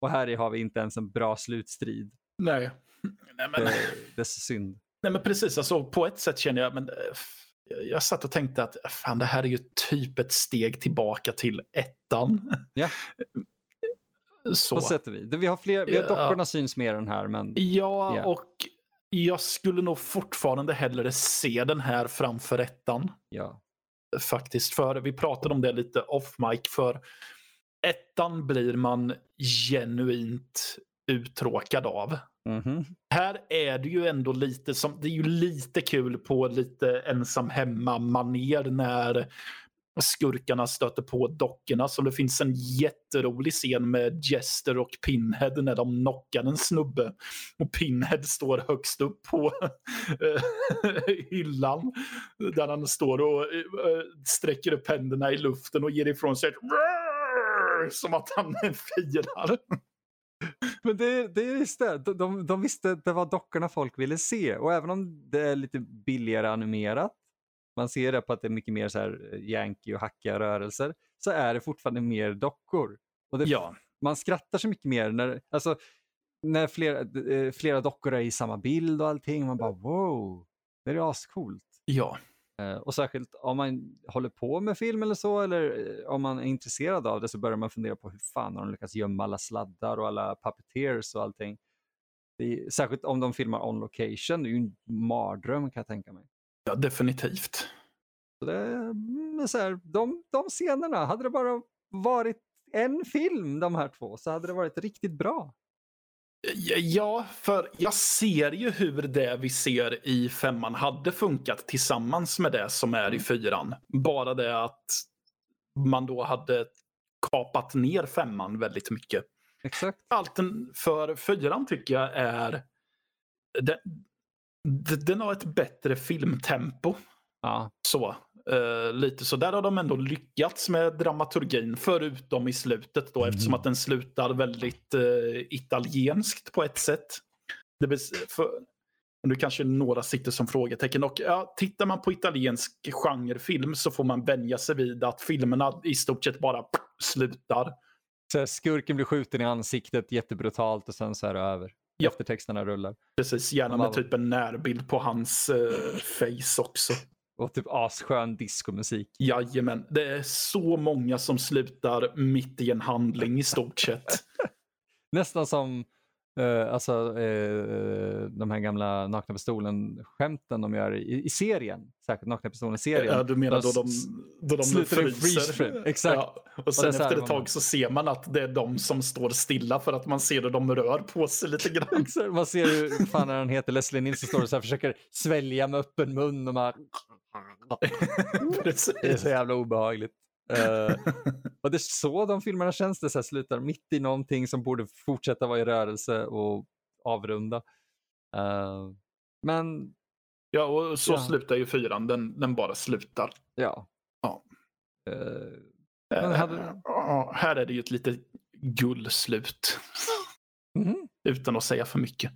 Och här i har vi inte ens en bra slutstrid. nej. Nej, men, Det, det är så synd. nej, men precis. Alltså, på ett sätt känner jag... Men, eh, jag satt och tänkte att fan, det här är ju typ ett steg tillbaka till ettan. Ja. *laughs* Så. På sätt och vis. Vi har, fler, vi har Ja. dockorna syns mer än här, men Ja, Ja. och jag skulle nog fortfarande hellre se den här framför ettan. ja. faktiskt. För vi pratade om det lite off mic. För ettan blir man genuint uttråkad av. Mhm. Här är det ju ändå lite som, det är ju lite kul på lite ensam hemma maner när skurkarna stöter på dockorna. Så det finns en jätterolig scen med Jester och Pinhead när de knockar en snubbe. Och Pinhead står högst upp på eh, *laughs* hyllan. Där han står och eh, sträcker upp händerna i luften och ger ifrån sig ett som att han *laughs* firar. Men det, det är just det, de, de, de visste att det var dockorna folk ville se och även om det är lite billigare animerat, man ser det på att det är mycket mer så här eh, yankee och hackiga rörelser, så är det fortfarande mer dockor. Och det, Ja, Man skrattar så mycket mer när, alltså, när flera, eh, flera dockor är i samma bild och allting, man bara wow, det är ascoolt. ja. Eh, Och särskilt om man håller på med film eller så, eller om man är intresserad av det så börjar man fundera på hur fan har de lyckats gömma alla sladdar och alla puppeteers och allting. Är, särskilt om de filmar on location, det är ju en mardröm kan jag tänka mig. Ja definitivt. Så det, men så här, de, de scenerna, hade det bara varit en film de här två så hade det varit riktigt bra. Ja, för jag ser ju hur det vi ser i femman hade funkat tillsammans med det som är i fyran. Bara det att man då hade kapat ner femman väldigt mycket. Exakt. Allt för fyran tycker jag är... Den, den har ett bättre filmtempo. Ja, Så, eh, lite så. Där har de ändå lyckats med dramaturgin, förutom i slutet då, eftersom att den slutar väldigt eh, italienskt på ett sätt. Det bes- för, nu kanske några sitter som frågetecken. Och, ja, tittar man på italiensk genrefilm så får man vänja sig vid att filmerna i stort sett bara slutar. så här, skurken blir skjuten i ansiktet jättebrutalt och sen så är det över. Ja. Eftertexterna rullar. Precis, gärna med typ en närbild på hans eh, face också. Och typ asskön diskomusik. Jajamän, det är så många som slutar mitt i en handling i stort sett. *laughs* Nästan som eh, alltså, eh, de här gamla Nakna Pistolen-skämten de gör i, i serien. Särskilt Nakna Pistolen-serien. Ja, du menar då de, då de slutar i freeze exakt. Ja, och sen här efter ett man- tag så ser man att det är de som står stilla för att man ser hur de rör på sig lite grann. *laughs* Exakt, Man ser hur fan han heter, Leslie Nilsson står och så här försöker svälja med öppen mun och man. *laughs* Det är så jävla obehagligt. Uh, *laughs* och det är så de filmerna känns det, så här, slutar mitt i någonting som borde fortsätta vara i rörelse och avrunda. Uh, men... Ja, och så ja. slutar ju fyran. Den, den bara slutar. Ja. ja. Uh, hade... här är det ju ett litet gullslut. Mm. Utan att säga för mycket.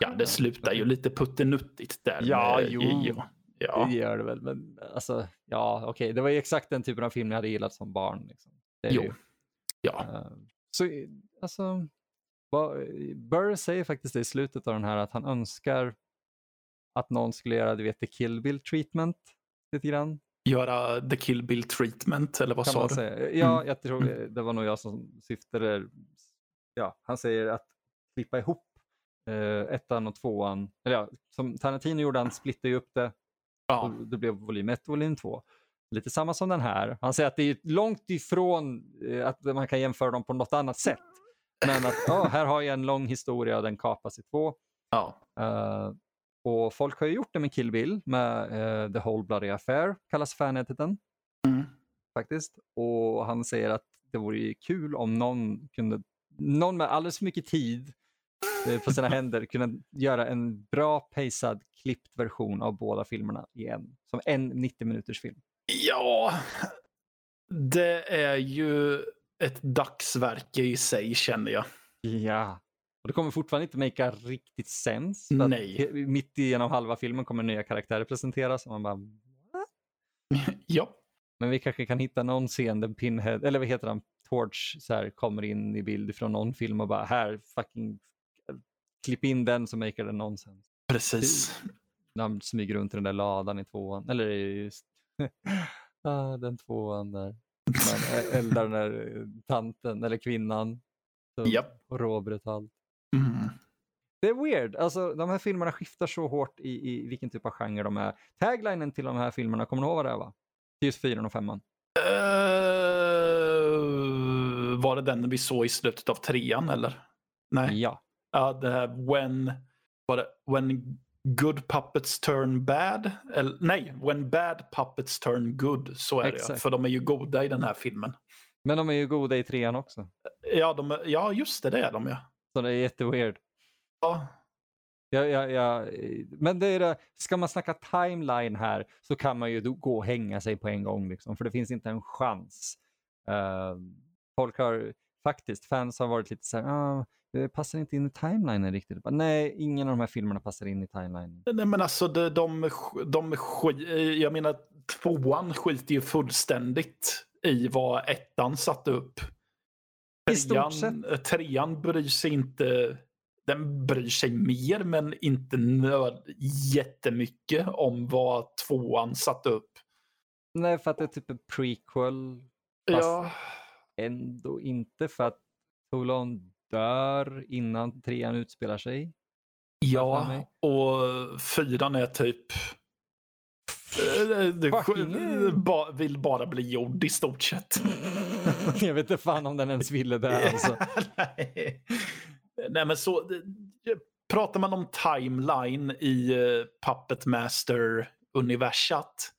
Ja, det slutar ju lite puttenuttigt där. Ja, med, jo. Ja. Ja. Det gör det väl, men alltså, ja, okej, okay. det var ju exakt den typen av film jag hade gillat som barn. Liksom. Det är jo. Ju. Ja. Uh, så, alltså, Burr säger faktiskt det i slutet av den här att han önskar att någon skulle göra, du vet, the kill bill treatment lite grann. Göra the kill bill treatment, eller vad kan sa du? Säga. Ja, mm. jag tror det var nog jag som syftade. Ja, han säger att klippa ihop eh, ettan och tvåan. Eller ja, som Tarantino gjorde, han splittade ju upp det. Ja. Det blev volym 1 och volym 2. Lite samma som den här. Han säger att det är långt ifrån eh, att man kan jämföra dem på något annat sätt. Men att oh, här har jag en lång historia och den kapas i två. Ja. Uh, och folk har ju gjort det med Kill Bill, med uh, The Whole Bloody Affair, kallas fanediten. Mm. Faktiskt. Och han säger att det vore kul om någon kunde, någon med alldeles för mycket tid på sina *laughs* händer kunde göra en bra pacad, klippt version av båda filmerna i en. Som en 90 minuters film. Ja, det är ju ett dagsverke i sig känner jag. Ja, och det kommer fortfarande inte make riktigt sens. Nej. Mitt igenom halva filmen kommer nya karaktärer presenteras och man bara... *laughs* ja. Men vi kanske kan hitta någon scen där Pinhead, eller vad heter han, Torch så här, kommer in i bild från någon film och bara här, fucking klipp in den så maker den nonsens. Precis. Han smyger runt i den där ladan i tvåan, eller just *laughs* ah, den tvåan där. Man eldar den där tanten eller kvinnan. Så Yep. Råbrutalt. Mm. Det är weird. Alltså, de här filmerna skiftar så hårt i, i vilken typ av genre de är. Taglinen till de här filmerna, kommer du ihåg vad det var? Just fyran och femman. Uh, var det den vi såg i slutet av trean eller? Nej. Ja. Ja, det här when, var det, when good puppets turn bad. Eller, nej, when bad puppets turn good. Så är Exakt. det. För de är ju goda i den här filmen. Men de är ju goda i trean också. Ja, de, ja just det, det är de ja. Så det är jätteweird. ja. Ja, ja, ja. Men det är det, ska man snacka timeline här så kan man ju gå och hänga sig på en gång. Liksom, för det finns inte en chans. Eh, folk har faktiskt, fans har varit lite så här, ah, det passar inte in i timelinen riktigt. Bara, Nej, ingen av de här filmerna passar in i timelinen. Nej men alltså de, de, de sk- jag menar tvåan skiter ju fullständigt i vad ettan satte upp. I stort Trean, trean bryr sig inte, den bryr sig mer men inte nöd, jättemycket om vad tvåan satte upp. Nej, för att det är typ en prequel. Fast Ja, ändå inte för att Toulon dör innan trean utspelar sig. ja och fyran är typ eh, det, Fucking- ba, vill bara bli gjord i stort sett. *laughs* Jag vet inte fan om den ens ville det. *laughs* Alltså. Nej. Nej, men så pratar man om timeline i Puppet Master-universat,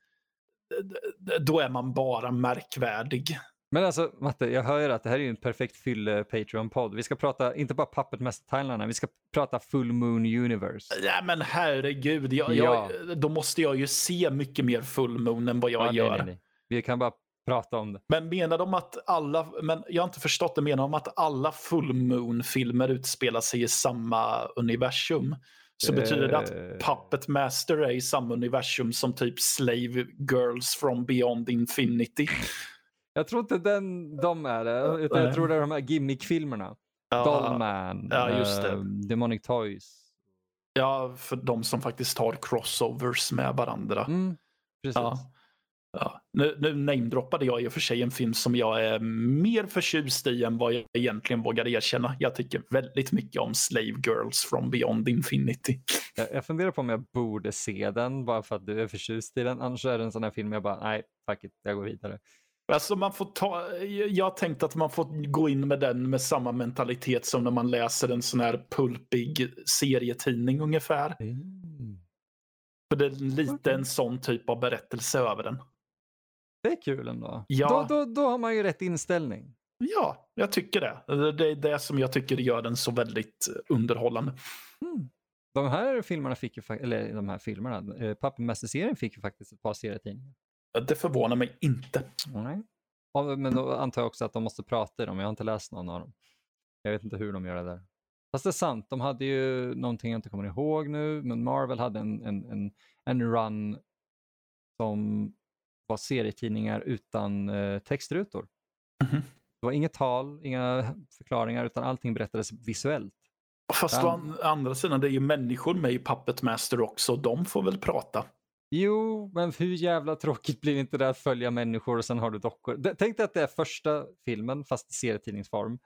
d- d- då är man bara märkvärdig. Men alltså Matte, jag hör ju att det här är en perfekt fylle Patreon-podd. Vi ska prata, inte bara Puppet Master Timeline, vi ska prata Full Moon Universe. Ja, men herregud, jag, Ja. jag, då måste jag ju se mycket mer full moon än vad jag Ja, nej, gör. nej, nej. Vi kan bara prata om det. Men menar de att alla, men jag har inte förstått det, menar de att alla full moon-filmer utspelar sig i samma universum? Så betyder det att Eh. Puppet Master är i samma universum som typ Slave Girls from Beyond Infinity? Jag tror inte den, de är det, utan jag tror det är de här gimmick-filmerna. Ja, Dollman, Ja, just det. eh, Demonic Toys. ja, för de som faktiskt har crossovers med varandra. Mm, precis. Ja. Ja. Nu, nu namedroppade jag i och för sig en film som jag är mer förtjust i än vad jag egentligen vågar erkänna. Jag tycker väldigt mycket om Slave Girls from Beyond Infinity. Jag, jag funderar på om jag borde se den bara för att du är förtjust i den. Annars är det en sån här film jag bara, nej, fuck it, jag går vidare. Alltså man får ta, jag har tänkt att man får gå in med den med samma mentalitet som när man läser en sån här pulpig serietidning ungefär. Mm. För det är lite en sån typ av berättelse över den. Det är kul ändå. Ja. Då, då, då har man ju rätt inställning. Ja, jag tycker det. Det är det som jag tycker gör den så väldigt underhållande. Mm. De här filmerna fick ju, eller de här filmerna, eh, Puppet Master-serien fick ju faktiskt ett par serietidningar. Det förvånar mig inte. Nej. Ja, men då antar jag också att de måste prata i dem. Jag har inte läst någon av dem. Jag vet inte hur de gör det där. Fast det är sant, de hade ju någonting jag inte kommer ihåg nu, men Marvel hade en, en, en, en run som var serietidningar utan eh, textrutor. Mhm. Det var inget tal, inga förklaringar, utan allting berättades visuellt. Fast å an- andra sidan, det är ju människor med i Puppet Master också. De får väl prata. Jo, men hur jävla tråkigt blir inte det att följa människor och sen har du dockor? Tänk dig att det är första filmen fast i serietidningsform.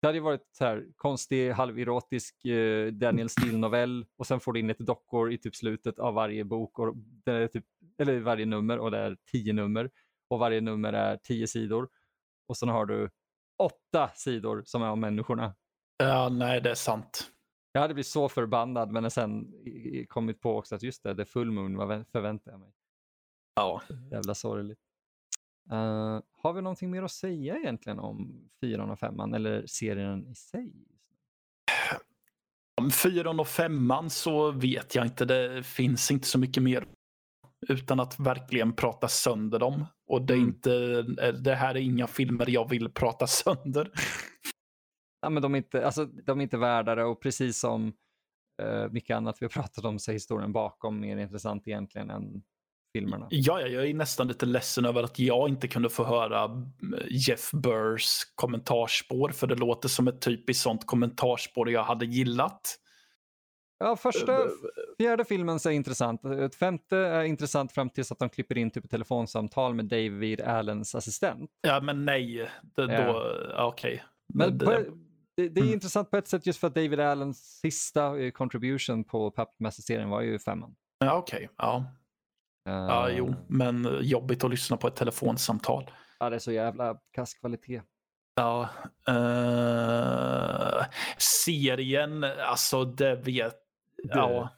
Det hade ju varit så här konstig halverotisk eh, Daniel Steele-novell och sen får du in lite dockor i typ slutet av varje bok, och det är typ, eller varje nummer och det är tio nummer och varje nummer är tio sidor. Och sen har du åtta sidor som är om människorna. Ja, nej, det är sant. Jag hade blivit så förbannad men sen kommit på också att just det, det är full moon, vad vä- förväntar jag mig? Ja. Jävla sorgligt. Eh, har vi någonting mer att säga egentligen om fyran och femman eller serien i sig? Om fyran och femman så vet jag inte. Det finns inte så mycket mer. Utan att verkligen prata sönder dem. Och det, är Mm. inte, det här är inga filmer jag vill prata *laughs* sönder. Ja, men de, är inte, alltså, de är inte värda det och precis som uh, mycket annat vi har *laughs* pratat om så är historien bakom mer intressant egentligen än filmerna. Ja, ja, jag är nästan lite ledsen över att jag inte kunde få höra mm, Jeff Burrs kommentarspår. För det låter som ett typiskt sånt kommentarspår jag hade gillat. Ja, första, fjärde filmen så är intressant. Ett femte är intressant fram tills att de klipper in typ ett telefonsamtal med David Allens assistent. Ja, men nej. Det, då, ja, okej. Men det, på, det, det är Mm. intressant på ett sätt just för att David Allens sista eh, contribution på Puppet Master-serien var ju femman. ja, okej. Ja. ja, Eh, jo. Men jobbigt att lyssna på ett telefonsamtal. Ja, det är så jävla kass kvalitet. Ja. eh, serien, alltså det vet... Ja.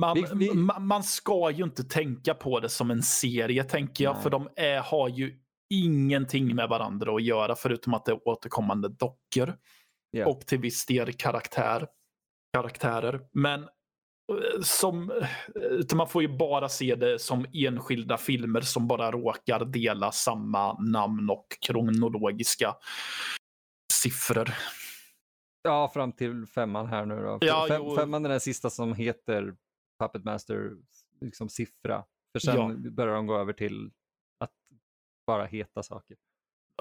Man, Vi- vi- ma- man ska ju inte tänka på det som en serie, tänker jag. Nej. För de är, har ju ingenting med varandra att göra, förutom att det är återkommande dockor. Ja. Och till viss del karaktär, karaktärer. Men eh, som, eh, man får ju bara se det som enskilda filmer som bara råkar dela samma namn och kronologiska siffror. Ja, fram till femman här nu då. Ja, Fem, jo. femman är den sista som heter Puppet Master liksom siffra. För sen Ja. börjar de gå över till att bara heta saker.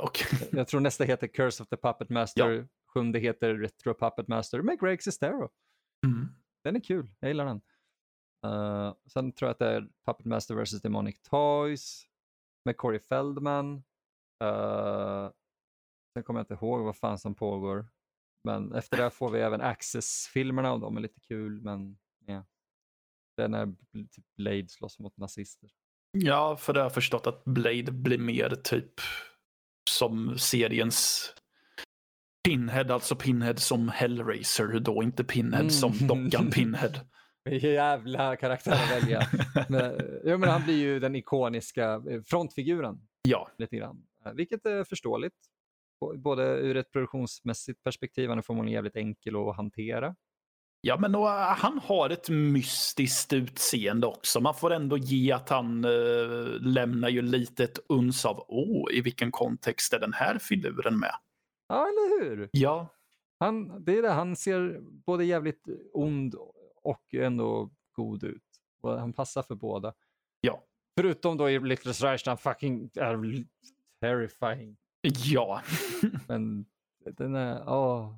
Och, Jag tror nästa heter Curse of the Puppet Master. Sjunde heter Retro Puppet Master med Greg Sestero. mm. Den är kul, jag gillar den. Uh, sen tror jag att det är Puppet Master vs. Demonic Toys med Corey Feldman. Uh, sen kommer jag inte ihåg vad fan som pågår. Men efter det får vi även Access-filmerna och de är lite kul. Men ja. Det är när typ Blade slåss mot nazister. Ja, för det har jag förstått att Blade blir mer typ som seriens Pinhead, alltså Pinhead som Hellraiser då, inte Pinhead Mm. som dockan *laughs* Pinhead. Jävla karaktär att välja. *laughs* men, ja, men han blir ju den ikoniska eh, frontfiguren. Ja, lite grann. Eh, Vilket är förståeligt. Både ur ett produktionsmässigt perspektiv, han är förmodligen jävligt enkel att hantera. ja men och, äh, han har ett mystiskt utseende också. Man får ändå ge att han äh, lämnar ju lite ett uns av, åh, i vilken kontext är den här filuren med? Ja, eller hur? Ja, Han, det är det, han ser både jävligt ond och ändå god ut. Och han passar för båda. Ja. Förutom då i Little Reich, han fucking är terrifying. ja. *laughs* Men den är, åh.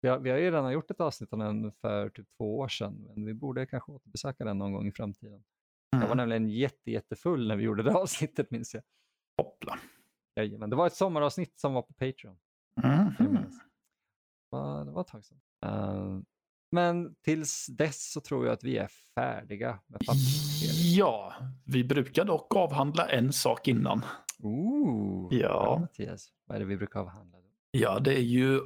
Vi har, vi har ju redan gjort ett avsnitt om den för typ två år sedan, men vi borde kanske återbesöka den någon gång i framtiden. Jag var Mm. nämligen jätte, jättefull när vi gjorde det avsnittet minns jag. Hoppla. Jajamän, det var ett sommaravsnitt som var på Patreon. Minns. Det var, ett tag sedan. Eh, men tills dess så tror jag att vi är färdiga med. Ja, vi brukar dock avhandla en sak innan. Ooh, Ja. Mattias, vad är det vi brukar avhandla? Då? Ja, det är ju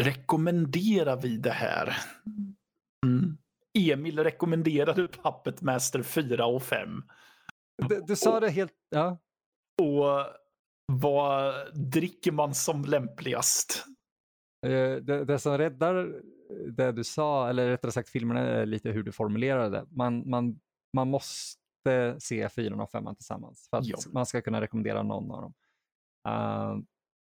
rekommenderar vi det här? Mm. Emil rekommenderade Puppet Master 4 och 5. Du, du sa det helt... Ja. Och vad dricker man som lämpligast? Eh, det, det som räddar det du sa, eller rättare sagt filmerna, är lite hur du formulerade det. Man, man, man måste se fyran och femman tillsammans för att Ja. man ska kunna rekommendera någon av dem. Uh,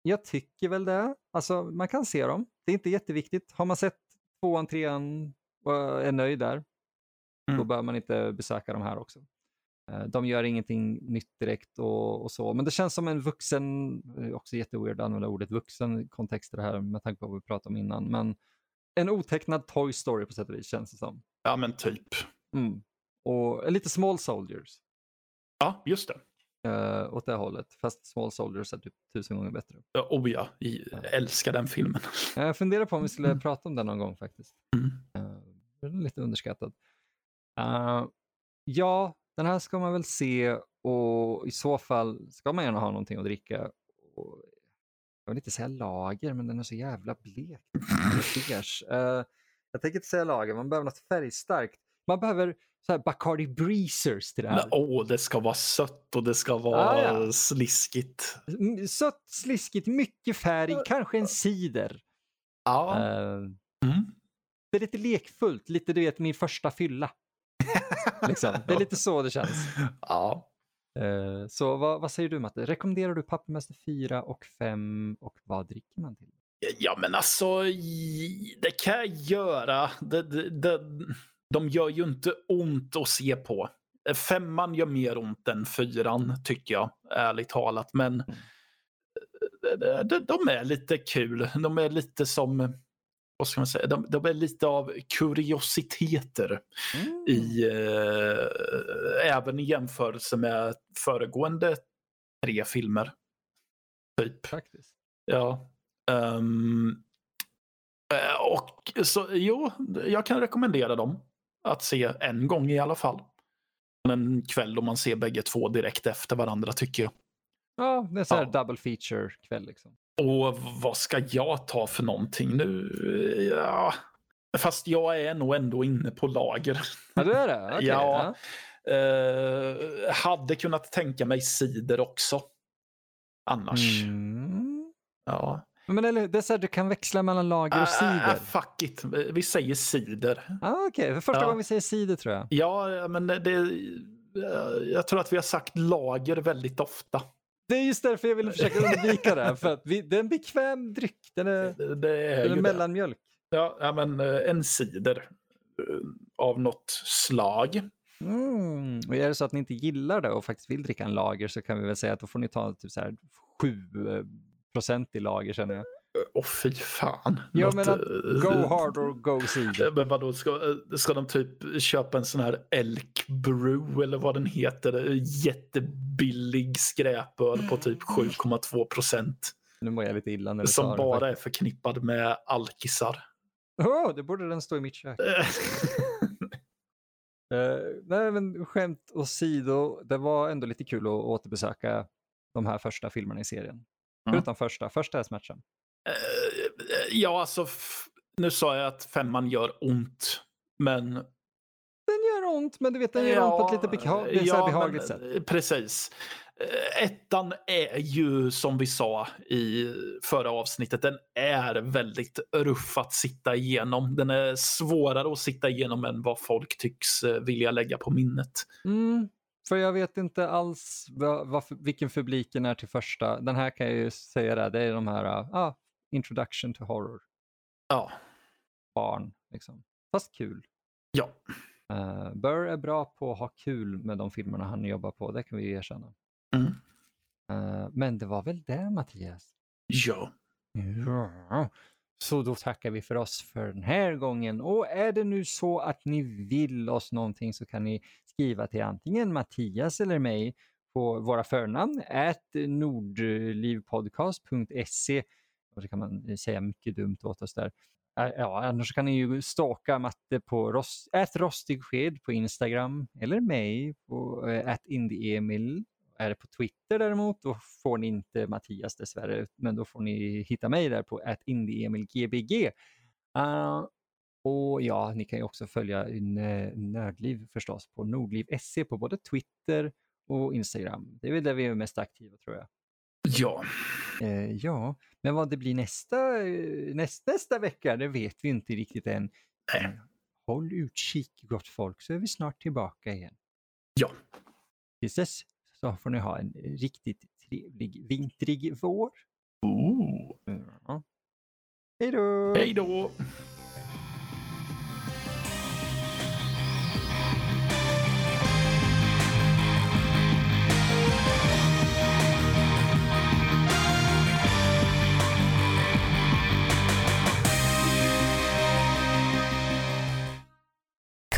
jag tycker väl det. Alltså, man kan se dem. Det är inte jätteviktigt. Har man sett tvåan, trean och är nöjd där, då Mm. bör man inte besöka de här också. Eh, De gör ingenting nytt direkt och, och så, men det känns som en vuxen, är också jätteweird att använda ordet vuxen kontext i det här med tanke på vad vi pratade om innan, men en otecknad Toy Story på sätt och vis känns det som. Ja, men typ. Mm. Och lite Small Soldiers Ja, just det. uh, åt det hållet, fast Small Soldiers är typ tusen gånger bättre. Ja, Oh ja, jag älskar den filmen. Jag funderar på om vi skulle prata om den någon gång faktiskt. Mm. Eh, den är lite underskattad. Eh, ja, den här ska man väl se och i så fall ska man gärna ha någonting att dricka. Och, jag vill inte säga lager, men den är så jävla blek. Uh, jag tänker inte säga lager, man behöver något färgstarkt. Man behöver så här Bacardi Breezers till det här. Åh, det ska vara sött och det ska vara Ah, ja. sliskigt. Sött, sliskigt, mycket färg, kanske en cider. Ja. Eh, Mm. det är lite lekfullt, lite du vet min första fylla. *laughs* liksom. Det är lite så det känns. ja. Eh, så vad, vad säger du Matte? Rekommenderar du Pappmäster 4 och 5 och vad dricker man till? Ja, men alltså, det kan jag göra. Det, det, det, de gör ju inte ont att se på. Femman gör mer ont än fyran, tycker jag, ärligt talat. Men de, de, de är lite kul. De är lite som, vad ska man säga, de, de är lite av kuriositeter Mm. i, eh, även i jämförelse med föregående tre filmer. Typ. Faktiskt. Ja. Eh, och så jo, jag kan rekommendera dem att se en gång i alla fall. En kväll då man ser bägge två direkt efter varandra tycker jag. Ja, det är så här Ja. double feature kväll liksom. Och vad ska jag ta för någonting nu? Ja. Fast jag är nog ändå inne på lager. Ja, du är det? *laughs* Okej, Ja. Eh, hade kunnat tänka mig cider också. Annars. Mm. Ja. Men eller, det är så här, du kan växla mellan lager och cider. Ah, fuck it. Vi säger cider. Ah, Okej, för första gången vi säger cider tror jag. Ja, men det, jag tror att vi har sagt lager väldigt ofta. Det är just därför jag ville försöka undvika det. För att vi, det är en bekväm dryck. Den är, Det, det är den mellanmjölk. Ja, ja, men eh, en cider eh, av något slag. Mm. Och är det så att ni inte gillar det och faktiskt vill dricka en lager så kan vi väl säga att då får ni ta typ så här 7 procent i lager känner jag. Åh fy fan. Ja, Något, men att eh, Go hard or go cider. Men vadå, ska, eh, ska de typ köpa en sån här Elk Brew eller vad den heter? Eh, Jättebillig skräpöl på typ 7,2 procent. Nu mår jag lite illa när du Som det. bara är förknippad med alkisar. Åh, det borde den stå i mitt kök. *laughs* Eh, nej, men skämt åsido, det var ändå lite kul att återbesöka de här första filmerna i serien. Mm. Förutom första. Första är smärtsam. Eh, Ja, alltså nu sa jag att femman gör ont. Men... Den gör ont, men du vet, den gör ont på ett lite beha- det är så här behagligt men, sätt. eh, Precis. Eh, Ettan är ju som vi sa i förra avsnittet, den är väldigt ruff att sitta igenom. Den är svårare att sitta igenom än vad folk tycks eh, vilja lägga på minnet. Mm, för jag vet inte alls vad, vad, vilken publiken är till första. Den här kan jag ju säga det, det är de här ah, Introduction to Horror, Ja. barn. Liksom. Fast kul. Ja. Uh, Burr är bra på att ha kul med de filmerna han jobbar på, det kan vi erkänna. Mm. Eh, men det var väl det Mattias? Ja. Ja. Så då tackar vi för oss för den här gången. Och är det nu så att ni vill oss någonting så kan ni skriva till antingen Mattias eller mig på våra förnamn, at nordlivpodcast.se. Och så kan man eh, säga mycket dumt åt oss där. Ja, annars kan ni ju stalka Matte på rost, rostigsked på Instagram eller mig på eh, indieemil. Är det på Twitter däremot, då får ni inte Mattias dessvärre, men då får ni hitta mig där på indieemilgbg. Uh, Och ja, ni kan ju också följa Nördliv förstås på Nordliv.se på både Twitter och Instagram. Det är väl där vi är mest aktiva tror jag. Ja. Eh, ja, men vad det blir nästa, näst, nästa vecka, det vet vi inte riktigt än. Nej. Håll utkik gott folk så är vi snart tillbaka igen. Ja. Tills dess så får ni ha en riktigt trevlig vintrig vår. Ja. Hej då! Hej då!